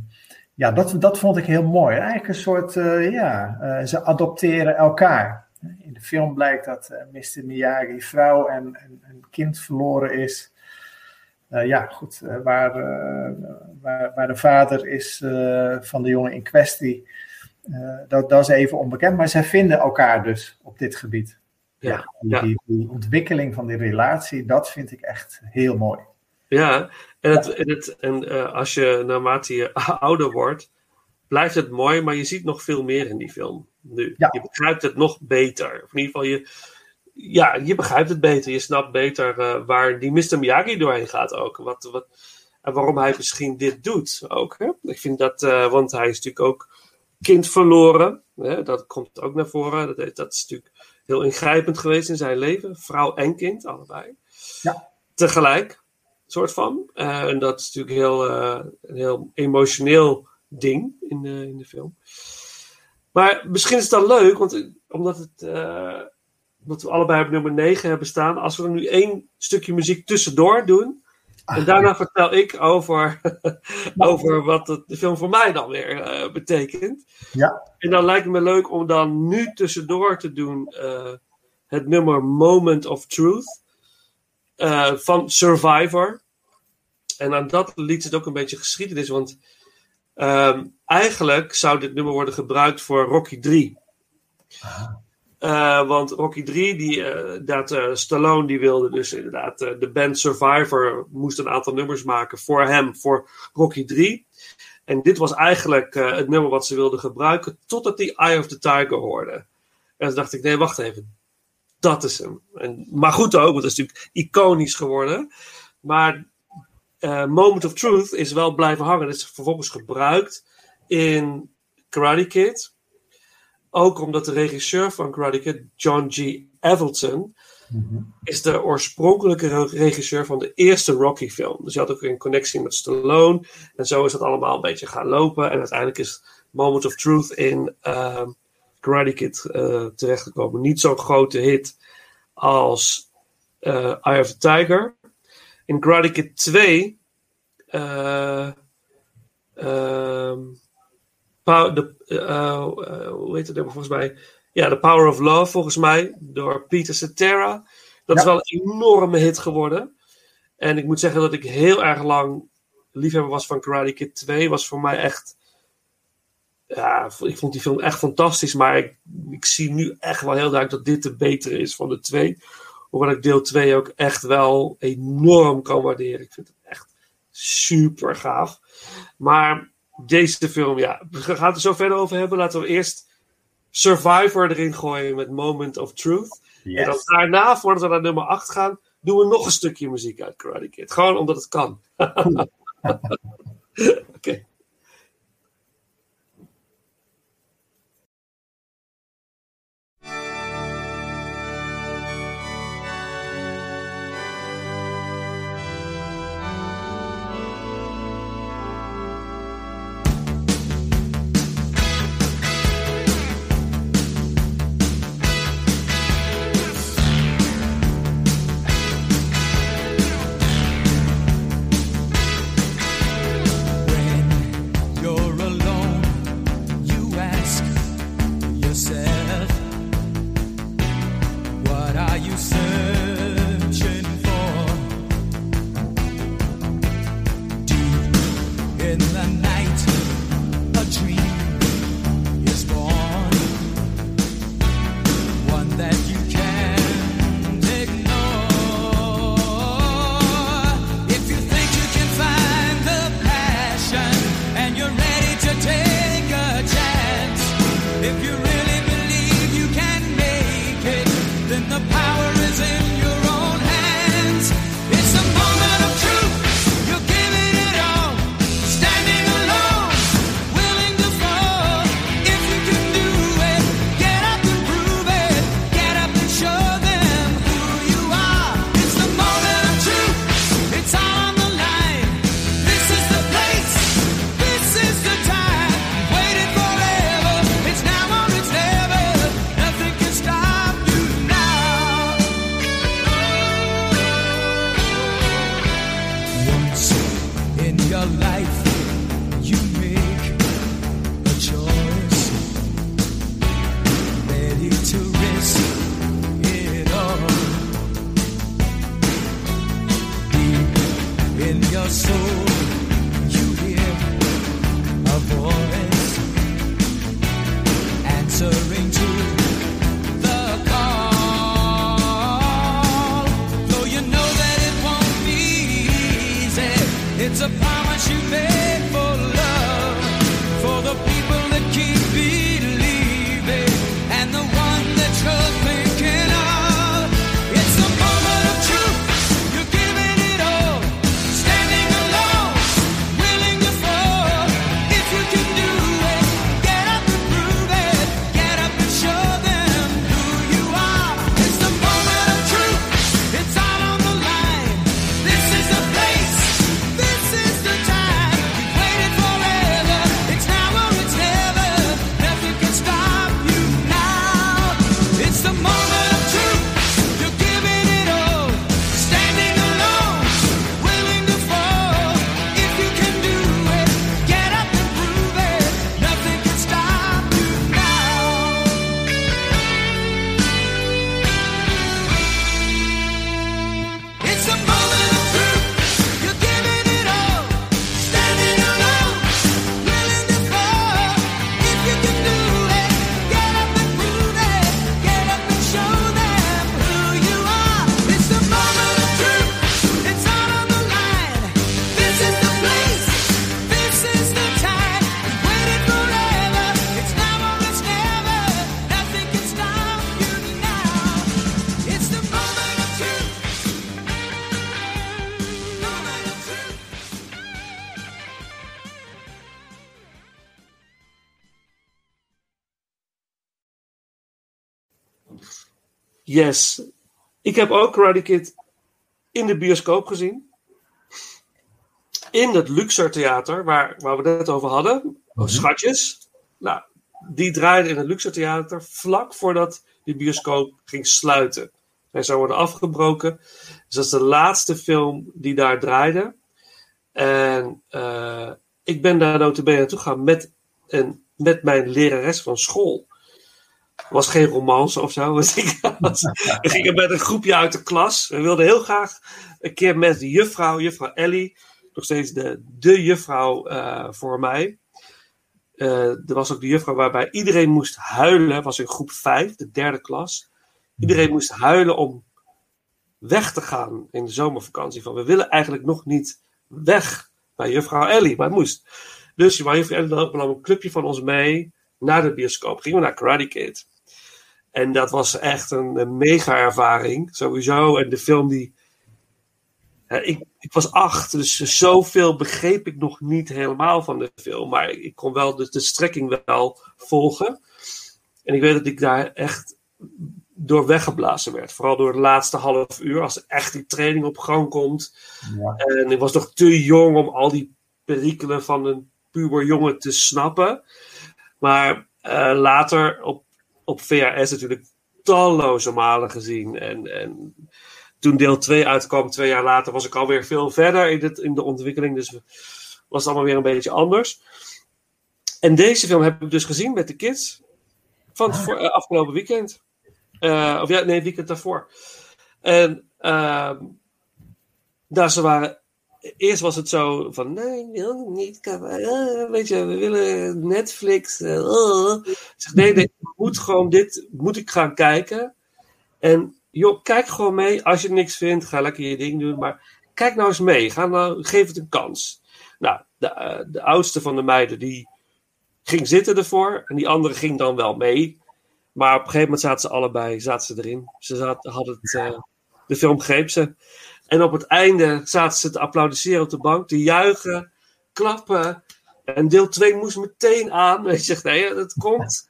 ja, dat, dat vond ik heel mooi. Eigenlijk een soort, eh, ja, eh, ze adopteren elkaar. In de film blijkt dat eh, Mr. Miyagi vrouw en, en een kind verloren is. Ja, goed, waar, waar, waar de vader is van de jongen in kwestie, dat, dat is even onbekend. Maar zij vinden elkaar dus op dit gebied. Ja, die, die, die ontwikkeling van die relatie, dat vind ik echt heel mooi. Ja, en, het, en, het, en eh, als je naarmate je [laughs] ouder wordt, blijft het mooi, maar je ziet nog veel meer in die film. Nu. Je begrijpt het nog beter. Of in ieder geval, je, ja, je begrijpt het beter. Je snapt beter eh, waar die Mr. Miyagi doorheen gaat ook. Wat, wat, en waarom hij misschien dit doet ook. Hè? Ik vind dat, eh, want hij is natuurlijk ook kind verloren. Hè? Dat komt ook naar voren. Dat, dat is natuurlijk heel ingrijpend geweest in zijn leven. Vrouw en kind, allebei. Ja. Tegelijk, soort van. Uh, en dat is natuurlijk heel, uh, een heel emotioneel ding in de, in de film. Maar misschien is het dan leuk, want omdat, het, uh, omdat we allebei op nummer 9 hebben staan. Als we er nu één stukje muziek tussendoor doen. En daarna vertel ik over, [laughs] over wat het, de film voor mij dan weer eh, betekent. Ja. En dan lijkt het me leuk om dan nu tussendoor te doen eh, het nummer Moment of Truth eh, van Survivor. En aan dat lied zit ook een beetje geschiedenis, want ehm, eigenlijk zou dit nummer worden gebruikt voor Rocky 3. Eh, want Rocky 3, die, eh, dat, eh, Stallone die wilde dus inderdaad de band Survivor moest een aantal nummers maken voor hem, voor Rocky 3. En dit was eigenlijk het nummer wat ze wilden gebruiken totdat die Eye of the Tiger hoorde. En toen dacht ik, nee, wacht even. Dat is hem. En, maar goed ook, want het is natuurlijk iconisch geworden. Maar Moment of Truth is wel blijven hangen. Het is vervolgens gebruikt in Karate Kid. Ook omdat de regisseur van Karate Kid, John G. Avildsen, is de oorspronkelijke re- regisseur van de eerste Rocky-film. Dus je had ook een connectie met Stallone. En zo is dat allemaal een beetje gaan lopen. En uiteindelijk is Moment of Truth in Karate Kid eh, terechtgekomen. Niet zo'n grote hit als eh, Eye of the Tiger. In Karate Kid 2... eh, ehm, Pow- de, eh, eh, hoe heet het nummer volgens mij? Ja, The Power of Love volgens mij, door Peter Cetera. Dat is wel een enorme hit geworden. En ik moet zeggen dat ik heel erg lang liefhebber was van Karate Kid 2. Was voor mij echt... Ja, ik vond die film echt fantastisch. Maar ik, ik zie nu echt wel heel duidelijk dat dit de betere is van de twee. Hoewel ik deel 2 ook echt wel enorm kan waarderen. Ik vind het echt super gaaf. Maar deze film, ja, we gaan het er zo verder over hebben. Laten we eerst Survivor erin gooien met Moment of Truth. En dan daarna, voordat we naar nummer 8 gaan, doen we nog een stukje muziek uit Karate Kid. Gewoon omdat het kan. [laughs] misery. Yes. Ik heb ook Karate Kid in de bioscoop gezien. In het Luxor Theater, waar, waar we het net over hadden. Schatjes. Nou, die draaide in het Luxor Theater vlak voordat die bioscoop ging sluiten. Hij zou worden afgebroken. Dus dat is de laatste film die daar draaide. En eh, ik ben daar notabene naartoe gegaan met, een, met mijn lerares van school. Was geen romance of zo. [laughs] Ik we gingen met een groepje uit de klas. We wilden heel graag een keer met de juffrouw, juffrouw Ellie. Nog steeds de, de juffrouw eh, voor mij. Eh, er was ook de juffrouw waarbij iedereen moest huilen. was in groep 5, de derde klas. Iedereen moest huilen om weg te gaan in de zomervakantie. Van we willen eigenlijk nog niet weg bij juffrouw Ellie, maar moest. Dus juffrouw Ellie nam een clubje van ons mee naar de bioscoop. Gingen we naar Karate Kid. En dat was echt een, een mega ervaring, sowieso. En de film die. Ik, ik was acht, dus zoveel begreep ik nog niet helemaal van de film. Maar ik kon wel de, de strekking wel volgen. En ik weet dat ik daar echt door weggeblazen werd. Vooral door het laatste half uur, als echt die training op gang komt. Ja. En ik was nog te jong om al die perikelen van een puber jongen te snappen. Maar eh, later op, op VHS natuurlijk talloze malen gezien. En, en toen deel 2 uitkwam, twee jaar later, was ik alweer veel verder in, het, in de ontwikkeling. Dus was het allemaal weer een beetje anders. En deze film heb ik dus gezien met de kids. Van het voor, eh, afgelopen weekend. Uh, of ja, nee, weekend daarvoor. En uh, ze waren. Eerst was het zo van: nee, ik wil niet. Uh, weet je, we willen Netflix. Ik zeg: nee, nee, ik moet gewoon dit. Moet ik gaan kijken. En joh, kijk gewoon mee. Als je niks vindt, ga lekker je ding doen. Maar kijk nou eens mee. Ga nou, geef het een kans. Nou, de, de oudste van de meiden die ging zitten ervoor. En die andere ging dan wel mee. Maar op een gegeven moment zaten ze allebei zaten ze erin. Ze zaten, hadden het, de film greep ze. En op het einde zaten ze te applaudisseren op de bank, te juichen, klappen. En deel 2 moest meteen aan. [laughs] Weet je, nee, dat komt.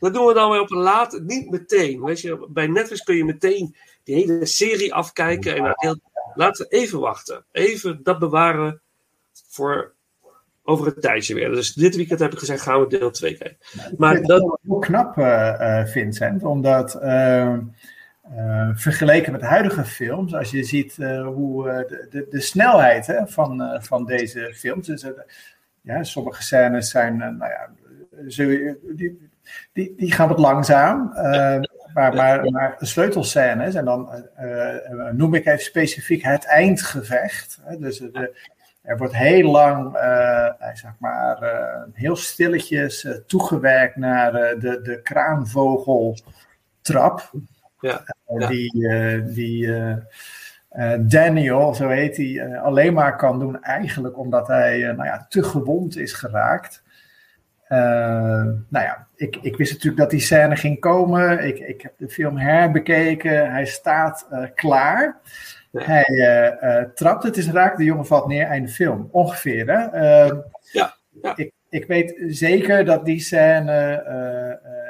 Dat doen we dan weer op een laat, niet meteen. Weet je, bij Netflix kun je meteen die hele serie afkijken. En deel, laten we even wachten. Even dat bewaren voor over een tijdje weer. Dus dit weekend heb ik gezegd, gaan we deel 2 kijken. Maar dat is heel knap, uh, Vincent, omdat uh, uh, vergeleken met huidige films, als je ziet hoe de, de, de, snelheid hè, van, van deze films, dus, ja, sommige scènes zijn, nou ja, die, die, die gaan wat langzaam, maar, maar, maar sleutelscènes, en dan noem ik even specifiek het eindgevecht, hè, dus de, er wordt heel lang, zeg maar, heel stilletjes toegewerkt naar de, de kraanvogeltrap. Ja, ja. Die, die Daniel, zo heet hij, alleen maar kan doen eigenlijk omdat hij nou ja, te gewond is geraakt. nou ja, ik, ik wist natuurlijk dat die scène ging komen. Ik, ik heb de film herbekeken. Hij staat klaar. Hij uh, trapt het is raak, de jongen valt neer, einde film. Ongeveer, hè? Ja, ja. Ik, ik weet zeker dat die scène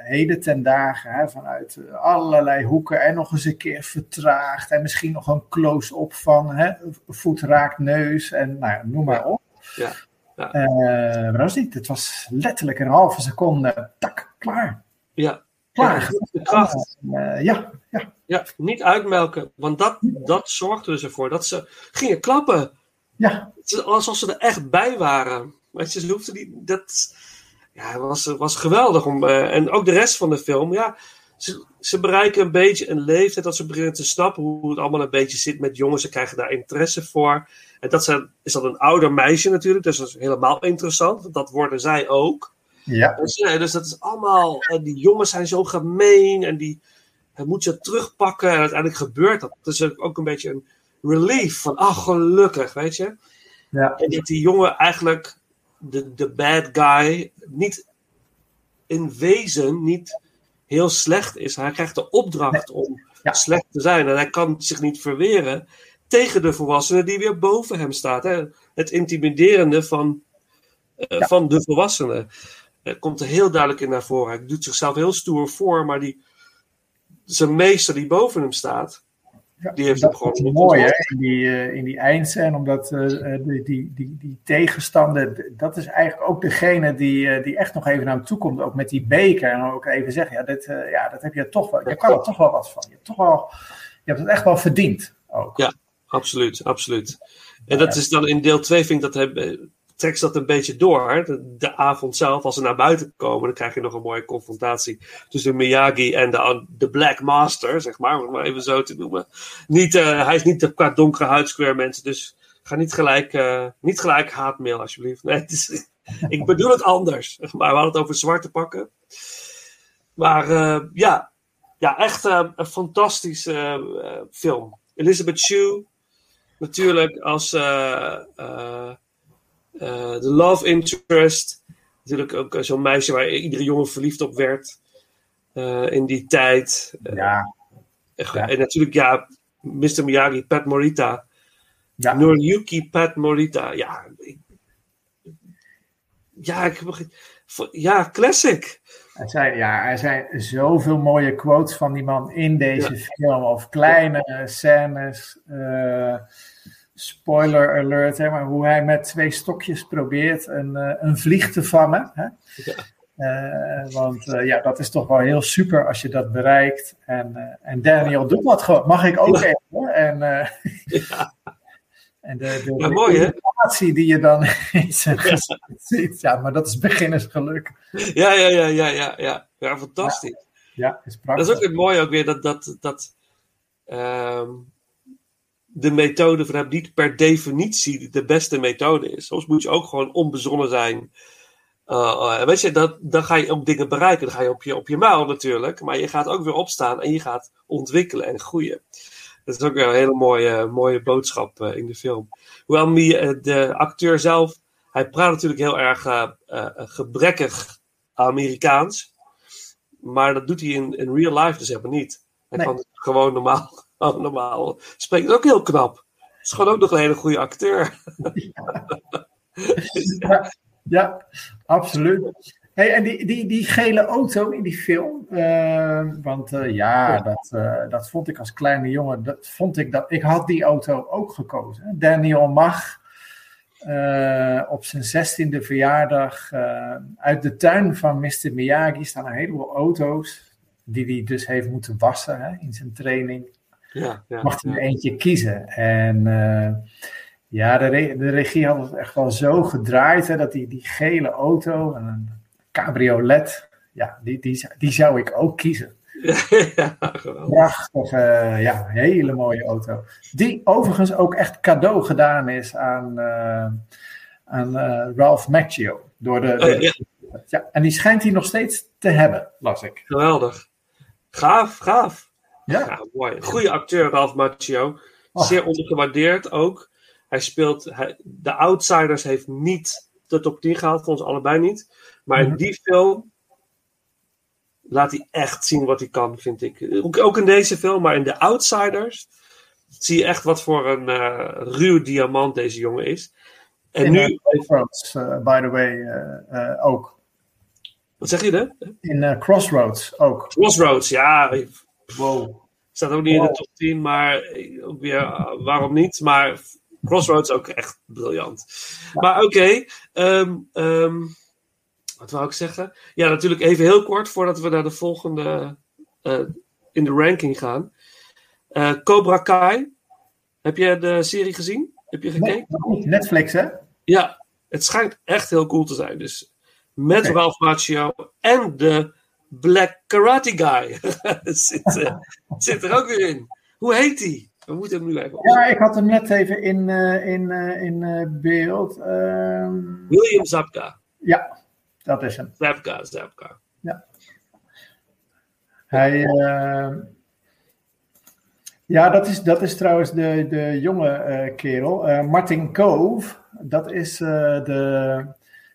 heden ten dagen hè, vanuit allerlei hoeken en nog eens een keer vertraagd. En misschien nog een close-up van hè, voet raakt neus en nou, noem maar op. Ja. ja. maar dat was niet. Het was letterlijk een halve seconde, tak, klaar. Ja. Klaar. Ja, kracht. ja, ja. Ja, niet uitmelken. Want dat, dat zorgde dus ervoor dat ze gingen klappen. Ja. Alsof ze er echt bij waren. Je, ze hoefden die. Dat ja, was, was geweldig. Om, uh, en ook de rest van de film. Ja, ze, ze bereiken een beetje een leeftijd dat ze beginnen te snappen hoe het allemaal een beetje zit met jongens. Ze krijgen daar interesse voor. En dat zijn, is dat een ouder meisje natuurlijk. Dus dat is helemaal interessant. Want dat worden zij ook. Ja. Dus, ja, dus dat is allemaal. En die jongens zijn zo gemeen. En die hij moet ze terugpakken en uiteindelijk gebeurt dat. Het is ook een beetje een relief van, ach gelukkig, weet je. Ja. En dat die jongen eigenlijk, de, de bad guy, niet in wezen niet heel slecht is. Hij krijgt de opdracht om ja. slecht te zijn en hij kan zich niet verweren tegen de volwassene die weer boven hem staat. Hè? Het intimiderende van, uh, ja. van de volwassene. Uh, komt er heel duidelijk in naar voren. Hij doet zichzelf heel stoer voor, maar die zijn meester die boven hem staat, die heeft Dat gewoon mooi hè, in die, eh, in die eindscène, omdat eh, eh, die, die, die, die tegenstander, dat is eigenlijk ook degene die, eh, die echt nog even naar hem toe komt, ook met die beker. En dan ook even zeggen, ja, dit, ja dat heb je toch wel, je kan er toch wel wat van. Je hebt, toch wel, je hebt het echt wel verdiend. Ook. Ja, absoluut, absoluut. En dat is dan in deel 2 vind ik dat hij, trekt dat een beetje door. De, avond zelf, als ze naar buiten komen, dan krijg je nog een mooie confrontatie tussen Miyagi en de, de Black Master, zeg maar, om het maar even zo te noemen. Niet, eh, hij is niet de qua donkere huidskleur mensen, dus ga niet gelijk, eh, niet gelijk haatmail alsjeblieft. Nee, het is, ik bedoel het anders. [laughs] Maar we hadden het over zwarte pakken. Maar eh, ja, ja, echt een fantastische film. Elizabeth Shue, natuurlijk als de love interest. Natuurlijk ook eh, zo'n meisje waar iedere jongen verliefd op werd eh, in die tijd. Ja. En natuurlijk, ja, Mr. Miyagi, Pat Morita. Ja. Noriyuki Pat Morita. Ja, ik, ja, ik, ja, classic. Er zijn, ja, er zijn zoveel mooie quotes van die man in deze film. Of kleine scènes. eh, spoiler alert, hè, maar hoe hij met twee stokjes probeert een, eh, een vlieg te vangen. Hè? Eh, want eh, ja, dat is toch wel heel super als je dat bereikt. En, en Daniel doet dat gewoon. Mag ik ook even? hoor? En, [laughs] en de, de, de mooi, die je dan [laughs] in zijn gezicht ziet. Ja, maar dat is beginnersgeluk. Ja, ja, ja, ja, ja, ja. Ja, fantastisch. Ja, is Dat prachtig. is ook weer mooi ook weer dat, dat, dat ehm, de methode van hem niet per definitie de beste methode is. Soms moet je ook gewoon onbezonnen zijn. Uh, uh, weet je, dat, dan ga je ook dingen bereiken. Dan ga je op je, op je muil natuurlijk. Maar je gaat ook weer opstaan en je gaat ontwikkelen en groeien. Dat is ook weer een hele mooie, mooie boodschap uh, in de film. Hoewel Mie, de acteur zelf, hij praat natuurlijk heel erg uh, gebrekkig Amerikaans. Maar dat doet hij in, in real life dus helemaal niet. Hij nee. kan gewoon normaal, [laughs] normaal spreken. Dat is ook heel knap. Het is gewoon ook nog een hele goede acteur. [laughs] Ja, ja absoluut. Hey, en die, die, die gele auto in die film, uh, want uh, ja, dat, uh, dat vond ik als kleine jongen, dat vond ik dat, ik had die auto ook gekozen. Daniel Mag, op zijn zestiende verjaardag, uit de tuin van Mr. Miyagi staan een heleboel auto's, die hij dus heeft moeten wassen hè, in zijn training. Ja, ja, Mocht hij er eentje kiezen. En ja, de, re de, regie had het echt wel zo gedraaid, hè, dat die, die gele auto en een cabriolet, ja, die, die, die zou ik ook kiezen. [laughs] ja, Prachtige, ja, hele mooie auto. Die overigens ook echt cadeau gedaan is aan, uh, aan uh, Ralph Macchio. Door de, de oh, ja. ja. en die schijnt hij nog steeds te hebben, las ik. Geweldig. Gaaf, gaaf. Ja. ja mooi. Goede acteur, Ralph Macchio. Oh. Zeer ondergewaardeerd ook. Hij speelt, hij, de Outsiders heeft niet de top 10 gehaald, voor ons allebei niet. Maar in die film laat hij echt zien wat hij kan, vind ik. Ook in deze film, maar in The Outsiders zie je echt wat voor een uh, ruw diamant deze jongen is. En in nu. Crossroads, uh, by the way, uh, ook. Wat zeg je dan? In Crossroads ook. Crossroads, ja. Wow. Staat ook niet wow. in de top 10, maar ook weer, waarom niet? Maar Crossroads ook echt briljant. Ja. Maar oké, okay, um, um, wat wou ik zeggen? Ja, natuurlijk even heel kort voordat we naar de volgende uh, in de ranking gaan. Uh, Cobra Kai. Heb je de serie gezien? Heb je gekeken? Nee, Netflix, hè? Ja, het schijnt echt heel cool te zijn. Dus met okay. Ralph Macchio en de Black Karate Guy [laughs] zit, uh, zit er ook weer in. Hoe heet die? We moeten hem nu even. Ja, ik had hem net even in, uh, in, uh, in beeld. Um... William Zabka. Ja, dat is hem. Zabka, Zabka. Ja. Hij. ja, dat is, dat is trouwens de, de jonge kerel. Martin Cove, dat is de,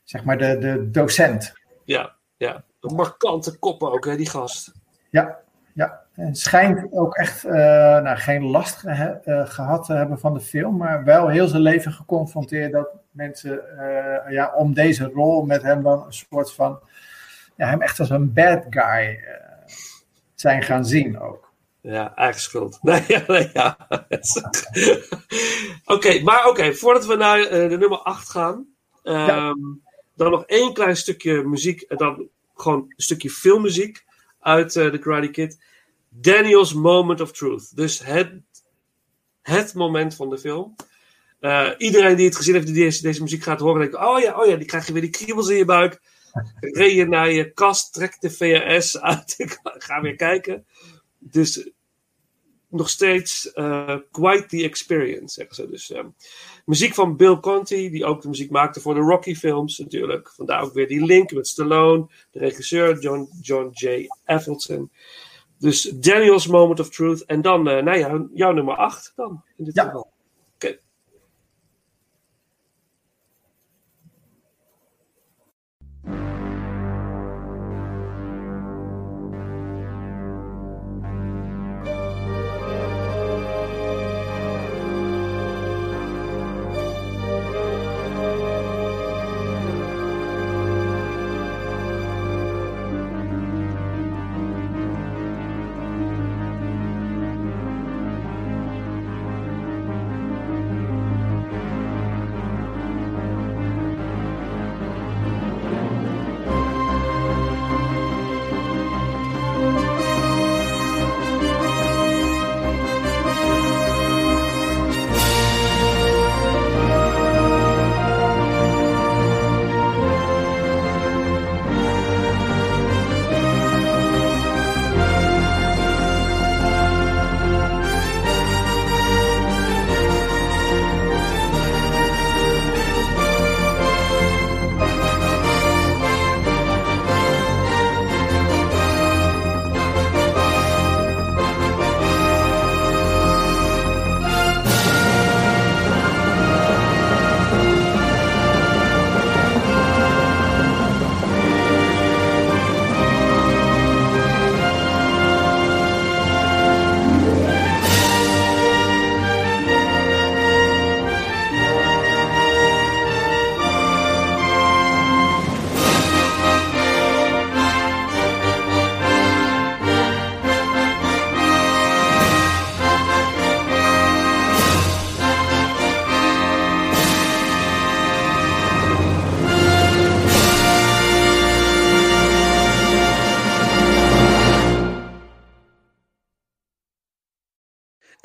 zeg maar de, de docent. Ja, ja. Een markante kop ook, hè, die gast. Ja, ja, en schijnt ook echt uh, nou, geen last ge uh, gehad te hebben van de film, maar wel heel zijn leven geconfronteerd dat mensen uh, ja, om deze rol met hem dan een soort van, ja, hem echt als een bad guy zijn gaan zien ook. Ja, eigen schuld. Nee, [laughs] nee, ja. [laughs] oké, maar oké, voordat we naar eh, de nummer 8 gaan, ehm, dan nog één klein stukje muziek en dan gewoon een stukje filmmuziek uit eh, The Karate Kid. Daniel's Moment of Truth. Dus het, het moment van de film. Eh, iedereen die het gezien heeft, die deze, muziek gaat horen, denkt: Oh ja, oh ja, die krijg je weer die kriebels in je buik. Ren je naar je kast, trek de VHS uit, [laughs] ga weer kijken. Dus nog steeds eh, quite the experience, zeggen ze. Dus ehm, muziek van Bill Conti, die ook de muziek maakte voor de Rocky-films natuurlijk. Vandaar ook weer die link met Stallone, de regisseur John, John J. Avildsen. Dus Daniel's Moment of Truth. En dan, uh, nou ja, jouw nummer 8 dan, in dit Ja. geval.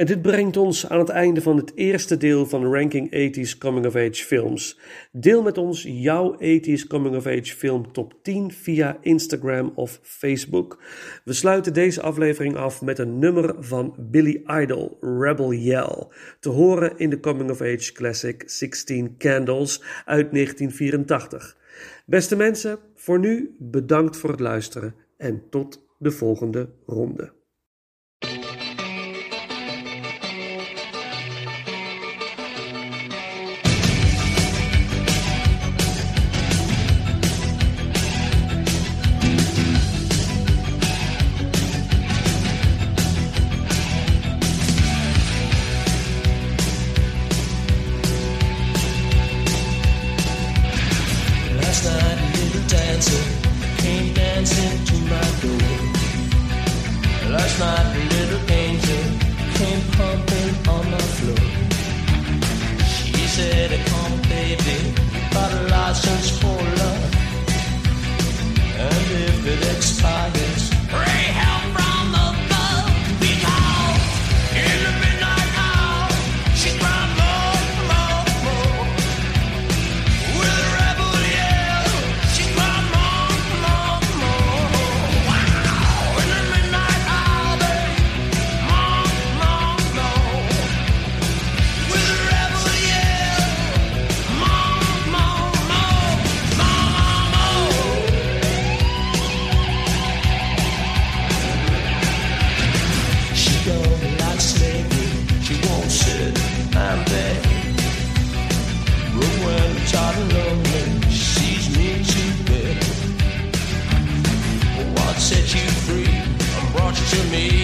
En dit brengt ons aan het einde van het eerste deel van Ranking 80s Coming of Age Films. Deel met ons jouw 80s Coming of Age film top 10 via Instagram of Facebook. We sluiten deze aflevering af met een nummer van Billy Idol, Rebel Yell, te horen in de Coming of Age classic 16 Candles uit 1984. Beste mensen, voor nu bedankt voor het luisteren en tot de volgende ronde. What set you free and brought you to me,